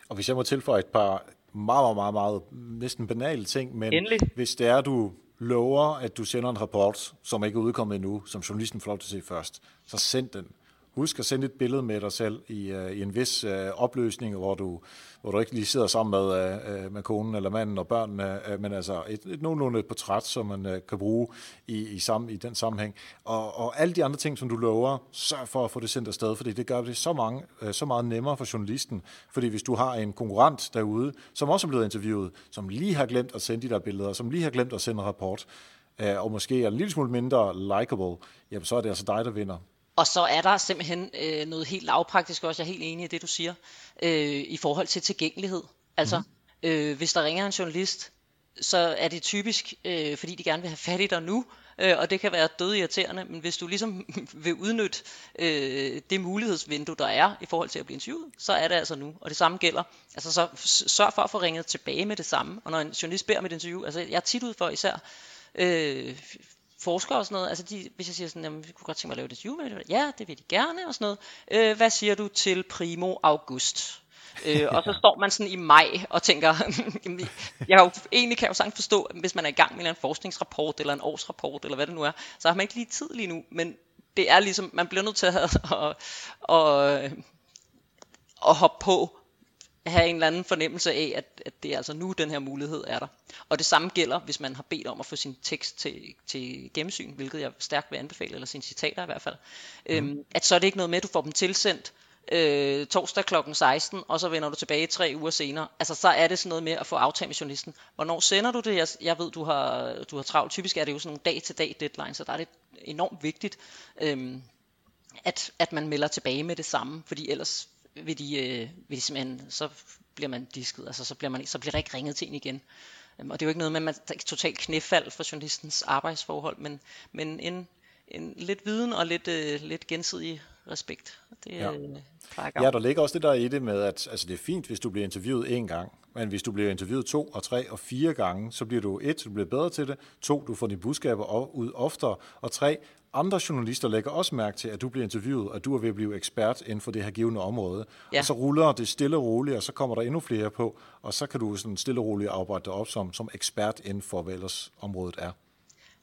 og hvis jeg må tilføje et par meget, meget, meget, næsten banale ting, men Endelig. hvis det er, du lover, at du sender en rapport, som ikke er udkommet endnu, som journalisten får lov til at se først, så send den. Husk at sende et billede med dig selv i, uh, i en vis uh, opløsning, hvor du, hvor du ikke lige sidder sammen med, uh, med konen eller manden og børnene, uh, men altså et, et nogenlunde et portræt, som man uh, kan bruge i, i, sam, i den sammenhæng. Og, og alle de andre ting, som du lover, sørg for at få det sendt afsted, fordi det gør det så, mange, uh, så meget nemmere for journalisten. Fordi hvis du har en konkurrent derude, som også er blevet interviewet, som lige har glemt at sende de der billeder, som lige har glemt at sende en rapport, og måske er en lille smule mindre likable, jamen så er det altså dig, der vinder. Og så er der simpelthen øh, noget helt lavpraktisk også, jeg er helt enig i det, du siger, øh, i forhold til tilgængelighed. Altså, mm. øh, hvis der ringer en journalist, så er det typisk, øh, fordi de gerne vil have fat i dig nu, øh, og det kan være død irriterende, men hvis du ligesom vil udnytte øh, det mulighedsvindue, der er i forhold til at blive interviewet, så er det altså nu. Og det samme gælder, altså så sørg for at få ringet tilbage med det samme. Og når en journalist beder om et interview, altså jeg er tit ud for især øh, forskere og sådan noget, altså de, hvis jeg siger sådan, jamen, vi kunne godt tænke mig at lave det interview med det, ja, det vil de gerne og sådan noget. Øh, hvad siger du til primo august? øh, og så står man sådan i maj og tænker, jeg jo, egentlig kan jeg jo sagtens forstå, at hvis man er i gang med en forskningsrapport eller en årsrapport eller hvad det nu er, så har man ikke lige tid lige nu, men det er ligesom, man bliver nødt til at, at, at, at hoppe på have en eller anden fornemmelse af, at, at det er altså nu, den her mulighed er der. Og det samme gælder, hvis man har bedt om at få sin tekst til, til gennemsyn, hvilket jeg stærkt vil anbefale, eller sine citater i hvert fald. Mm. Øhm, at så er det ikke noget med, at du får dem tilsendt øh, torsdag kl. 16, og så vender du tilbage tre uger senere. Altså så er det sådan noget med at få aftalt med journalisten. Hvornår sender du det? Jeg, jeg ved, du har, du har travlt. Typisk er det jo sådan nogle dag-til-dag deadline, så der er det enormt vigtigt, øhm, at, at man melder tilbage med det samme, fordi ellers vil de, øh, vil de simpelthen, så bliver man disket, altså så bliver, man, så bliver der ikke ringet til en igen. Um, og det er jo ikke noget med, at man er totalt knæfald for journalistens arbejdsforhold, men, men en, en lidt viden og lidt, øh, lidt gensidig respekt. Det ja. Øh, ja, der ligger også det der i det med, at altså, det er fint, hvis du bliver interviewet en gang, men hvis du bliver interviewet to og tre og fire gange, så bliver du et, du bliver bedre til det, to, du får dine budskaber ud oftere, og tre, andre journalister lægger også mærke til, at du bliver interviewet, og du er ved at blive ekspert inden for det her givende område. Ja. Og så ruller det stille og roligt, og så kommer der endnu flere på, og så kan du sådan stille og roligt arbejde dig op som, som ekspert inden for, hvad ellers området er.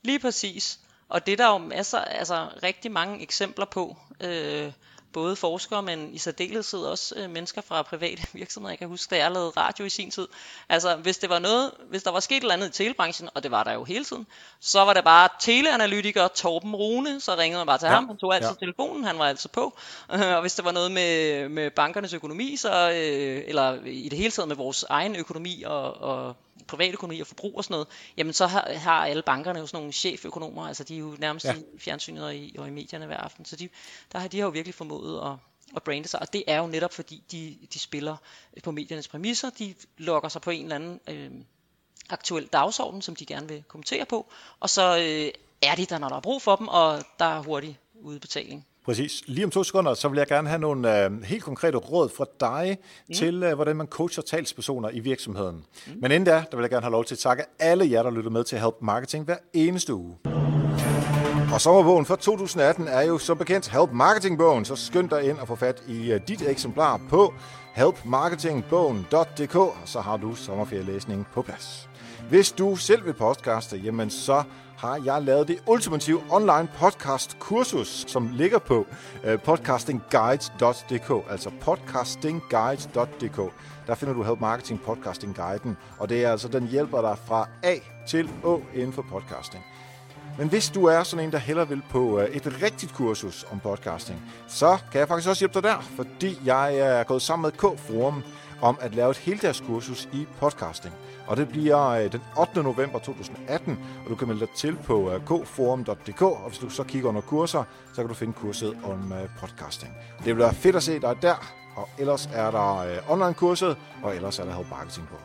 Lige præcis. Og det er der jo masser, altså rigtig mange eksempler på. Øh, både forskere, men i særdeleshed også øh, mennesker fra private virksomheder. Jeg kan huske, da jeg lavede radio i sin tid. Altså, hvis, det var noget, hvis der var sket et eller andet i telebranchen, og det var der jo hele tiden, så var det bare teleanalytiker Torben Rune, så ringede man bare til ja. ham, han tog altid ja. telefonen, han var altså på. og hvis det var noget med, med bankernes økonomi, så, øh, eller i det hele taget med vores egen økonomi og, og privatøkonomi og forbrug og sådan noget, jamen så har, har alle bankerne jo sådan nogle cheføkonomer, altså de er jo nærmest ja. i fjernsynet og i, og i medierne hver aften, så de, der har de har jo virkelig formået at, at brande sig, og det er jo netop fordi, de, de spiller på mediernes præmisser, de lokker sig på en eller anden øh, aktuel dagsorden, som de gerne vil kommentere på, og så øh, er de der, når der er brug for dem, og der er hurtig udbetaling. Præcis. Lige om to sekunder, så vil jeg gerne have nogle øh, helt konkrete råd fra dig mm. til, øh, hvordan man coacher talspersoner i virksomheden. Mm. Men inden da, der vil jeg gerne have lov til at takke alle jer, der lytter med til Help Marketing hver eneste uge. Og sommerbogen for 2018 er jo som bekendt Help Marketing-bogen, så skynd dig ind og få fat i uh, dit eksemplar på helpmarketingbogen.dk, og så har du sommerferielæsningen på plads. Hvis du selv vil podcaste, jamen så har jeg lavet det ultimative online podcast kursus, som ligger på øh, podcastingguides.dk, altså podcastingguides.dk. Der finder du Help Marketing Podcasting Guiden, og det er altså den hjælper dig fra A til Å inden for podcasting. Men hvis du er sådan en, der heller vil på øh, et rigtigt kursus om podcasting, så kan jeg faktisk også hjælpe dig der, fordi jeg er gået sammen med K-Forum om at lave et heldagskursus i podcasting. Og det bliver øh, den 8. november 2018, og du kan melde dig til på øh, kforum.dk, og hvis du så kigger under kurser, så kan du finde kurset om øh, podcasting. Det bliver fedt at se dig der, og ellers er der online-kurset, og ellers er der Help Marketing på.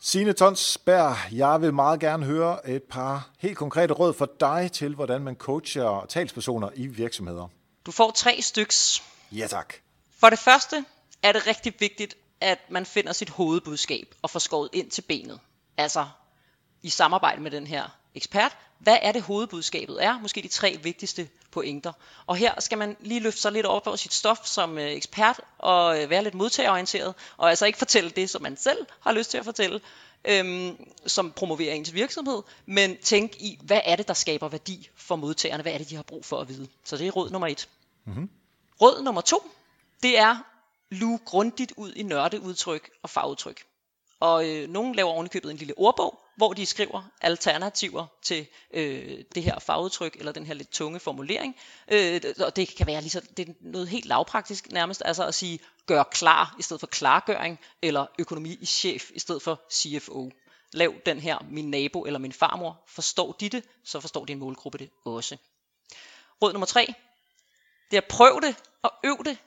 Signe Tonsberg, jeg vil meget gerne høre et par helt konkrete råd for dig til, hvordan man coacher talspersoner i virksomheder. Du får tre styks. Ja tak. For det første er det rigtig vigtigt, at man finder sit hovedbudskab og får skåret ind til benet. Altså i samarbejde med den her ekspert. Hvad er det hovedbudskabet er? Måske de tre vigtigste pointer. Og her skal man lige løfte sig lidt op over sit stof som øh, ekspert og øh, være lidt modtagerorienteret, og altså ikke fortælle det, som man selv har lyst til at fortælle, øhm, som promoverer ens virksomhed, men tænk i, hvad er det, der skaber værdi for modtagerne? Hvad er det, de har brug for at vide? Så det er råd nummer et. Mm-hmm. Råd nummer to, det er luge grundigt ud i nørdeudtryk og fagudtryk. Og øh, nogen laver ovenikøbet en lille ordbog, hvor de skriver alternativer til øh, det her fagudtryk, eller den her lidt tunge formulering. Øh, og det kan være lige det er noget helt lavpraktisk nærmest, altså at sige gør klar i stedet for klargøring, eller økonomi i chef i stedet for CFO. Lav den her, min nabo eller min farmor, forstår de det, så forstår din målgruppe det også. Råd nummer tre, det er prøv det og øv det.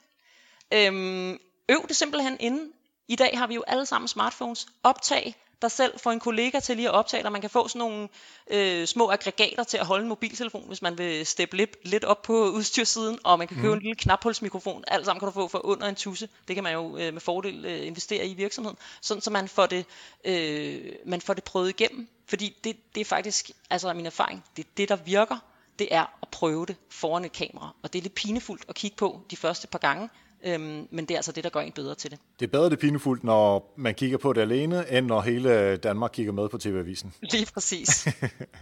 Øhm, øv det simpelthen inden. I dag har vi jo alle sammen smartphones. Optag dig selv, få en kollega til lige at optage dig. Man kan få sådan nogle øh, små aggregater til at holde en mobiltelefon, hvis man vil steppe lidt, lidt op på udstyrssiden, og man kan købe mm. en lille knaphulsmikrofon. Alt sammen kan du få for under en tusse. Det kan man jo øh, med fordel øh, investere i virksomheden, sådan så man får det, øh, man får det prøvet igennem. Fordi det, det er faktisk, altså min erfaring, det er det, der virker, det er at prøve det foran et kamera. Og det er lidt pinefuldt at kigge på de første par gange, Øhm, men det er altså det, der gør en bedre til det. Det er bedre det pinefuldt, når man kigger på det alene, end når hele Danmark kigger med på TV-avisen. Lige præcis.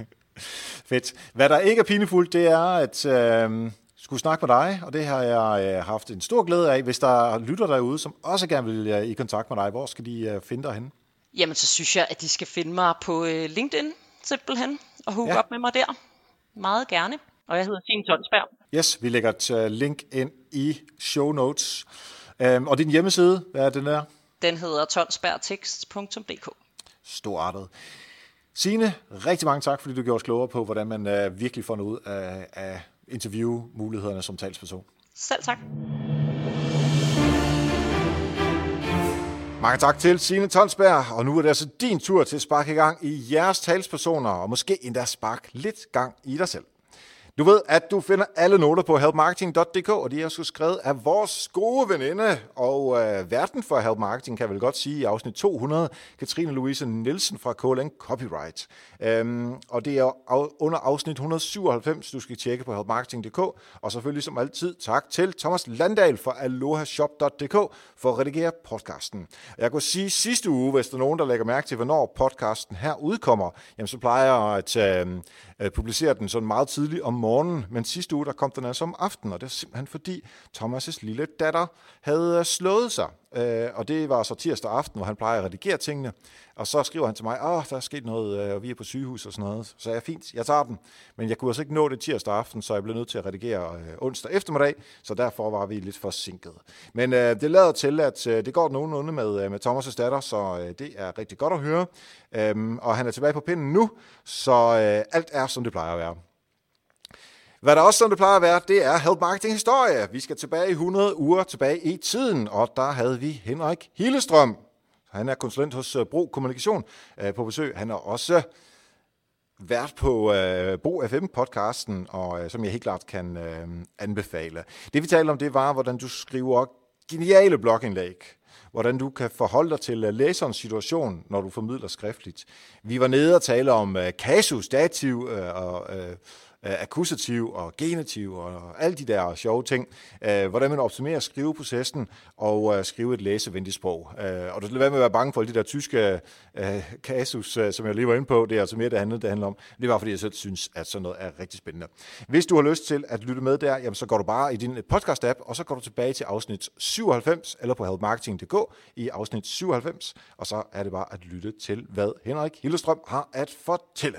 Fedt. Hvad der ikke er pinefuldt, det er at øh, skulle snakke med dig, og det har jeg øh, haft en stor glæde af. Hvis der lytter derude, som også gerne vil øh, i kontakt med dig, hvor skal de øh, finde dig hen? Jamen, så synes jeg, at de skal finde mig på LinkedIn, simpelthen, og hook ja. op med mig der. Meget gerne. Og jeg hedder Signe Tonsberg. Yes, vi lægger et uh, link ind i show notes. Um, og din hjemmeside, hvad er den der? Den hedder tonsbergtekst.dk. Storartet. Signe, rigtig mange tak, fordi du gjorde os klogere på, hvordan man uh, virkelig får noget ud af, af interviewmulighederne som talsperson. Selv tak. Mange tak til Signe Tonsberg, og nu er det altså din tur til at sparke i gang i jeres talspersoner, og måske endda spark lidt gang i dig selv. Du ved, at du finder alle noter på helpmarketing.dk, og de er så skrevet af vores gode veninde og øh, verden for Help Marketing, kan jeg vel godt sige, i afsnit 200, Katrine Louise Nielsen fra KLN Copyright. Øhm, og det er under afsnit 197, du skal tjekke på helpmarketing.dk, og selvfølgelig som altid tak til Thomas Landal fra alohashop.dk for at redigere podcasten. Jeg kunne sige sidste uge, hvis der er nogen, der lægger mærke til, hvornår podcasten her udkommer, jamen så plejer jeg at øh, øh, publicere den sådan meget tidligt om morgenen, men sidste uge der kom den altså om aftenen, og det var simpelthen fordi Thomas' lille datter havde øh, slået sig. Øh, og det var så tirsdag aften, hvor han plejer at redigere tingene. Og så skriver han til mig, at der er sket noget, øh, og vi er på sygehus og sådan noget. Så jeg er fint, jeg tager den. Men jeg kunne altså ikke nå det tirsdag aften, så jeg blev nødt til at redigere øh, onsdag eftermiddag, så derfor var vi lidt forsinket. Men øh, det lader til, at øh, det går nogenlunde med, øh, med Thomas' datter, så øh, det er rigtig godt at høre. Øhm, og han er tilbage på pinden nu, så øh, alt er, som det plejer at være. Hvad der også, som det plejer at være, det er Help Marketing Historie. Vi skal tilbage i 100 uger tilbage i tiden, og der havde vi Henrik Hillestrøm. Han er konsulent hos øh, Bro Kommunikation øh, på besøg. Han er også øh, vært på øh, Bo FM-podcasten, og øh, som jeg helt klart kan øh, anbefale. Det vi talte om, det var, hvordan du skriver geniale blogindlæg. Hvordan du kan forholde dig til læserens situation, når du formidler skriftligt. Vi var nede og tale om øh, kasus, dativ øh, og... Øh, øh, akkusativ og genitiv og alle de der sjove ting. Øh, hvordan man optimerer skriveprocessen og øh, skrive et læsevenligt sprog. Øh, og du skal være med at være bange for alle de der tyske øh, kasus, øh, som jeg lige var inde på. Det er altså mere det handler, det handler om. Det var fordi, jeg selv synes, at sådan noget er rigtig spændende. Hvis du har lyst til at lytte med der, jamen, så går du bare i din podcast-app, og så går du tilbage til afsnit 97, eller på helpmarketing.dk i afsnit 97, og så er det bare at lytte til, hvad Henrik Hillestrøm har at fortælle.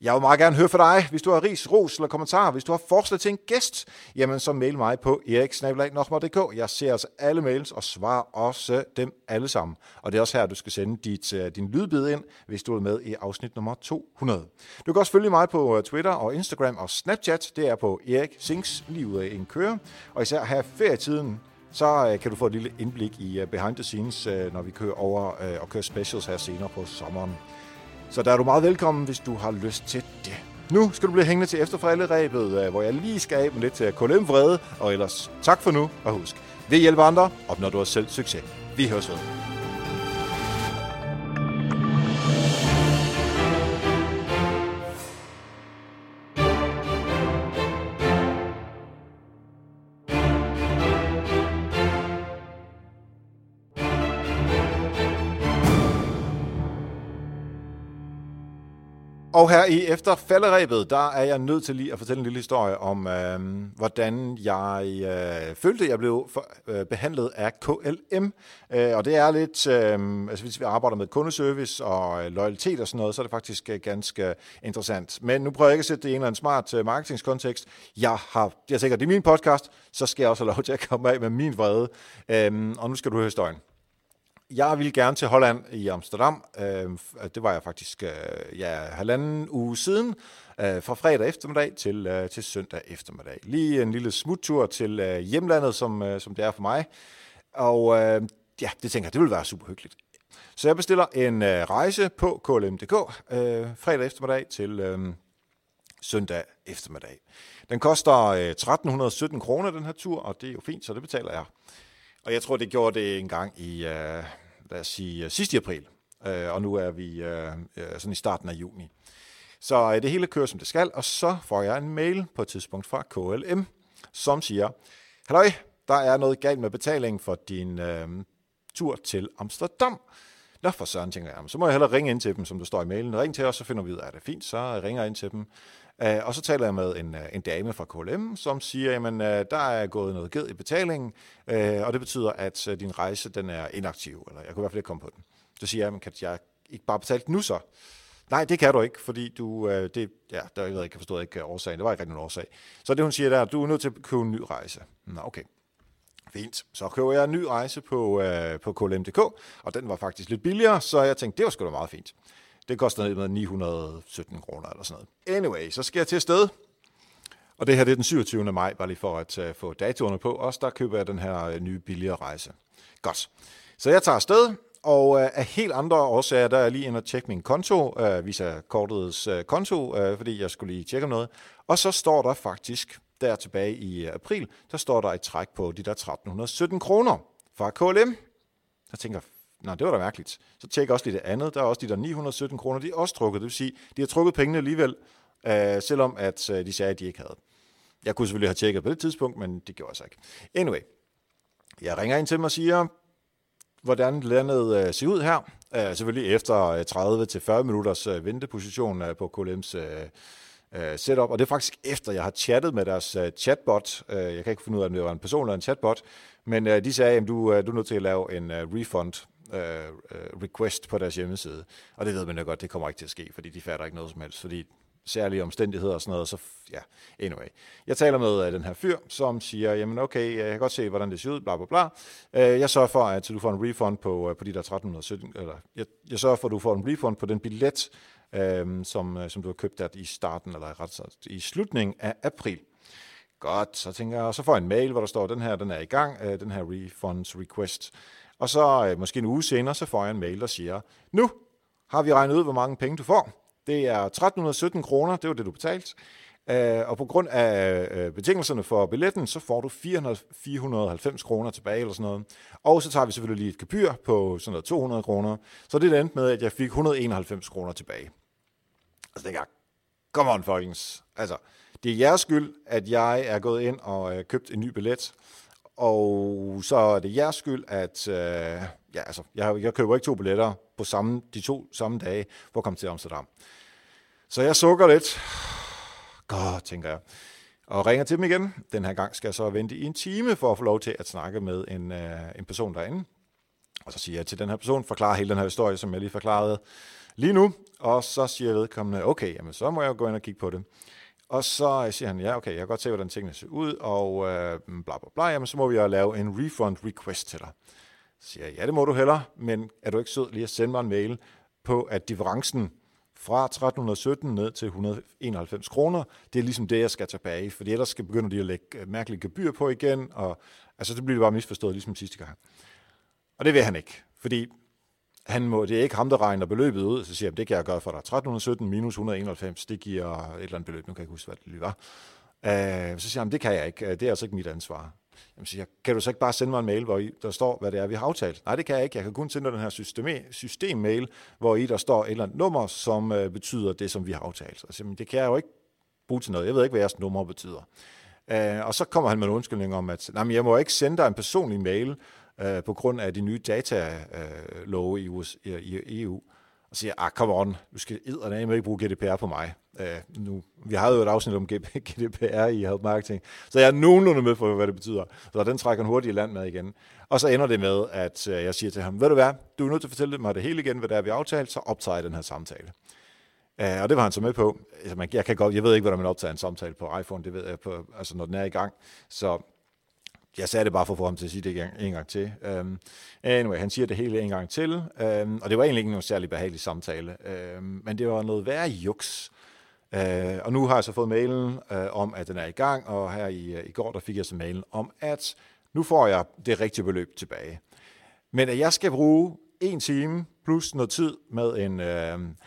Jeg vil meget gerne høre fra dig, hvis du har ris, ros eller kommentarer. Hvis du har forslag til en gæst, jamen så mail mig på eriksnabelag.dk. Jeg ser altså alle mails og svarer også dem alle sammen. Og det er også her, du skal sende dit, øh, din lydbid ind, hvis du er med i afsnit nummer 200. Du kan også følge mig på øh, Twitter og Instagram og Snapchat. Det er på Erik Sings, lige ud af en køre. Og især her ferietiden, så øh, kan du få et lille indblik i behind the scenes, når vi kører over og kører specials her senere på sommeren. Så der er du meget velkommen, hvis du har lyst til det. Nu skal du blive hængende til efterforældreræbet, øh, hvor jeg lige skal af med lidt øh, til KLM vrede, og ellers tak for nu, og husk, vi hjælper andre, opnår du også selv succes. Vi høres ved. Og her i Efter falderæbet, der er jeg nødt til lige at fortælle en lille historie om, øh, hvordan jeg øh, følte, at jeg blev for, øh, behandlet af KLM. Øh, og det er lidt, øh, altså hvis vi arbejder med kundeservice og øh, loyalitet og sådan noget, så er det faktisk øh, ganske interessant. Men nu prøver jeg ikke at sætte det i en eller anden smart øh, marketingskontekst. Jeg har, jeg tænker, det er min podcast, så skal jeg også have lov til at komme af med min vrede. Øh, og nu skal du høre historien jeg ville gerne til Holland i Amsterdam. Øh, øh, det var jeg faktisk øh, ja, halvanden uge siden, fra fredag eftermiddag til, til søndag eftermiddag. Lige en lille smuttur til hjemlandet, som, som det er for mig. Og ja, det tænker jeg, det vil være super hyggeligt. Så jeg bestiller en rejse på klm.dk fredag eftermiddag til søndag eftermiddag. Den koster 1317 kroner, den her tur, og det er jo fint, så det betaler jeg. Og jeg tror, det gjorde det en gang i, uh, lad os sige, øh, uh, sidste april. Uh, og nu er vi uh, uh, sådan i starten af juni. Så uh, det hele kører, som det skal, og så får jeg en mail på et tidspunkt fra KLM, som siger, Halløj, der er noget galt med betalingen for din uh, tur til Amsterdam. Nå, for søren, tænker jeg, så må jeg hellere ringe ind til dem, som der står i mailen. Ring til os, så finder vi ud af det. Fint, så ringer jeg ind til dem. Uh, og så taler jeg med en, øh, en dame fra KLM, som siger, jamen, uh, der er gået noget ged i betalingen, uh, og det betyder, at din rejse den er inaktiv, eller jeg kunne i hvert fald ikke komme på den. Så siger jeg, jamen, kan jeg ikke bare betale den nu så? Nej, det kan du ikke, fordi du, det, ja, der, jeg ved ikke, jeg forstod ikke årsagen, det var ikke rigtig nogen årsag. Så det hun siger der, du er nødt til at købe en ny rejse. Nå, okay. Fint. Så køber jeg en ny rejse på, uh, på KLM.dk, og den var faktisk lidt billigere, så jeg tænkte, det var sgu da meget fint. Det koster ned med 917 kroner eller sådan noget. Anyway, så skal jeg til sted. Og det her det er den 27. maj, bare lige for at uh, få datoerne på. Også der køber jeg den her uh, nye billigere rejse. Godt. Så jeg tager afsted, og uh, af helt andre årsager, der er jeg lige inde og tjekke min konto, uh, viser kortets uh, konto, uh, fordi jeg skulle lige tjekke noget. Og så står der faktisk, der tilbage i april, der står der et træk på de der 1317 kroner fra KLM. Jeg tænker, Nå, det var da mærkeligt. Så tjek også lige det andet. Der er også de der 917 kroner, de er også trukket. Det vil sige, de har trukket pengene alligevel, øh, selvom at øh, de sagde, at de ikke havde. Jeg kunne selvfølgelig have tjekket på det tidspunkt, men det gjorde jeg så ikke. Anyway, jeg ringer ind til dem og siger, hvordan landet øh, ser ud her. Øh, selvfølgelig efter øh, 30-40 minutters øh, venteposition øh, på KLM's øh, øh, setup, og det er faktisk efter, jeg har chattet med deres øh, chatbot. Uh, jeg kan ikke finde ud af, om det var en person eller en chatbot, men uh, de sagde, at du, du er nødt til at lave en refund Øh, øh, request på deres hjemmeside. Og det ved man jo godt, det kommer ikke til at ske, fordi de fatter ikke noget som helst, fordi særlige omstændigheder og sådan noget, så ja, anyway. Jeg taler med uh, den her fyr, som siger, jamen okay, øh, jeg kan godt se, hvordan det ser ud, bla bla bla. Uh, jeg sørger for, at du får en refund på, uh, på de der 1317, eller jeg, jeg sørger for, at du får en refund på den billet, uh, som, uh, som du har købt der i starten, eller ret i slutningen af april. Godt, så tænker jeg, så får jeg en mail, hvor der står, den her, den er i gang, uh, den her refunds request. Og så øh, måske en uge senere, så får jeg en mail, der siger, nu har vi regnet ud, hvor mange penge du får. Det er 1317 kroner, det var det, du betalte. Øh, og på grund af øh, betingelserne for billetten, så får du 400, 490 kroner tilbage eller sådan noget. Og så tager vi selvfølgelig lige et kapyr på sådan noget 200 kroner. Så det endte med, at jeg fik 191 kroner tilbage. Altså det come on folkens. Altså, det er jeres skyld, at jeg er gået ind og øh, købt en ny billet, og så er det jeres skyld, at øh, ja, altså, jeg, jeg køber ikke to billetter på samme, de to samme dage for at komme til Amsterdam. Så jeg sukker lidt. Godt, tænker jeg. Og ringer til dem igen. Den her gang skal jeg så vente i en time for at få lov til at snakke med en, øh, en person derinde. Og så siger jeg til den her person, forklarer hele den her historie, som jeg lige forklarede lige nu. Og så siger vedkommende, okay, jamen, så må jeg gå ind og kigge på det. Og så siger han, ja, okay, jeg kan godt se, hvordan tingene ser ud, og øh, bla bla bla, jamen, så må vi jo lave en refund request til dig. Så siger jeg, ja, det må du heller, men er du ikke sød lige at sende mig en mail på, at differencen fra 1317 ned til 191 kroner, det er ligesom det, jeg skal tilbage, for ellers skal begynde de at lægge øh, mærkelige gebyr på igen, og altså det bliver bare misforstået, ligesom sidste gang. Og det vil han ikke, fordi han må, det er ikke ham, der regner beløbet ud, så siger han, det kan jeg gøre for dig. 1317 minus 191, det giver et eller andet beløb, nu kan jeg ikke huske, hvad det lige var. Øh, så siger han, det kan jeg ikke, øh, det er altså ikke mit ansvar. Jamen siger jeg, kan du så ikke bare sende mig en mail, hvor I, der står, hvad det er, vi har aftalt? Nej, det kan jeg ikke. Jeg kan kun sende dig den her system, systemmail, hvor I der står et eller andet nummer, som øh, betyder det, som vi har aftalt. Så siger, det kan jeg jo ikke bruge til noget. Jeg ved ikke, hvad jeres nummer betyder. Øh, og så kommer han med en undskyldning om, at nej, men jeg må ikke sende dig en personlig mail, øh, på grund af de nye datalove øh, i, i, i EU, og siger, ah, come on, du skal eddermame ikke bruge GDPR på mig. Uh, nu, vi har jo et afsnit om GDPR i Help Marketing, så jeg er nogenlunde med for, hvad det betyder. Så den trækker han hurtigt i land med igen. Og så ender det med, at øh, jeg siger til ham, ved du hvad, du er nødt til at fortælle mig det hele igen, hvad der er, vi aftalt, så optager jeg den her samtale. Uh, og det var han så med på. Altså, jeg, kan godt, jeg ved ikke, hvordan man optager en samtale på iPhone, det ved jeg, på, altså når den er i gang. Så jeg sagde det bare for at få ham til at sige det en gang til. Um, anyway, han siger det hele en gang til, um, og det var egentlig ikke nogen særlig behagelig samtale, um, men det var noget værre juks. Uh, og nu har jeg så fået mailen uh, om, at den er i gang, og her i, uh, i går der fik jeg så mailen om, at nu får jeg det rigtige beløb tilbage. Men at jeg skal bruge en time plus noget tid med en... Uh,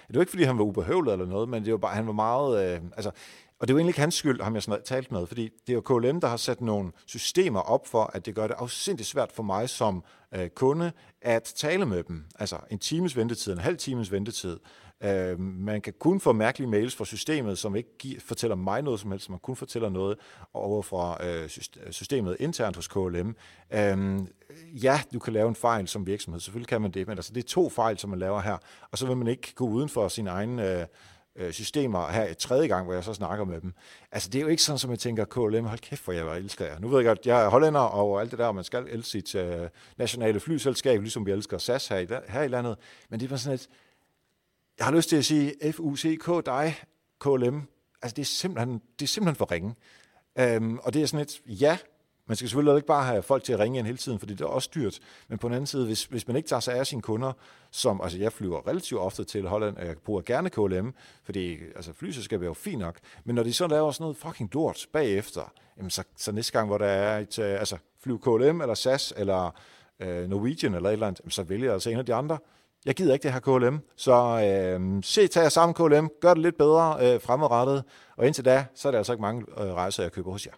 det var ikke, fordi han var ubehøvlet eller noget, men det var bare, han var meget... Uh, altså, og det er jo egentlig ikke hans skyld, ham jeg sådan talt med, fordi det er jo KLM, der har sat nogle systemer op for, at det gør det afsindigt svært for mig som øh, kunde at tale med dem. Altså en times ventetid, en halv times ventetid. Øh, man kan kun få mærkelige mails fra systemet, som ikke giver, fortæller mig noget som helst, man kun fortæller noget over fra øh, systemet internt hos KLM. Øh, ja, du kan lave en fejl som virksomhed, selvfølgelig kan man det, men altså, det er to fejl, som man laver her, og så vil man ikke gå uden for sin egen... Øh, øh, systemer her i tredje gang, hvor jeg så snakker med dem. Altså, det er jo ikke sådan, som jeg tænker, KLM, hold kæft, hvor jeg elsker jer. Nu ved jeg godt, jeg er hollænder og alt det der, og man skal elske sit øh, nationale flyselskab, ligesom vi elsker SAS her i, her i landet. Men det er bare sådan et, jeg har lyst til at sige, FUCK, dig, KLM, altså det er simpelthen, det er simpelthen for ringe. Øhm, og det er sådan et, ja, man skal selvfølgelig ikke bare have folk til at ringe ind hele tiden, fordi det er også dyrt. Men på den anden side, hvis, hvis man ikke tager sig af sine kunder, som, altså jeg flyver relativt ofte til Holland, og jeg bruger gerne KLM, fordi altså flyselskabet er jo fint nok, men når de så laver sådan noget fucking lort bagefter, jamen så, så næste gang, hvor der er et, øh, altså flyv KLM, eller SAS, eller øh, Norwegian, eller et eller andet, så vælger jeg altså en af de andre. Jeg gider ikke det her KLM, så øh, se, tag jer sammen KLM, gør det lidt bedre øh, fremadrettet, og indtil da, så er det altså ikke mange øh, rejser, jeg køber hos jer.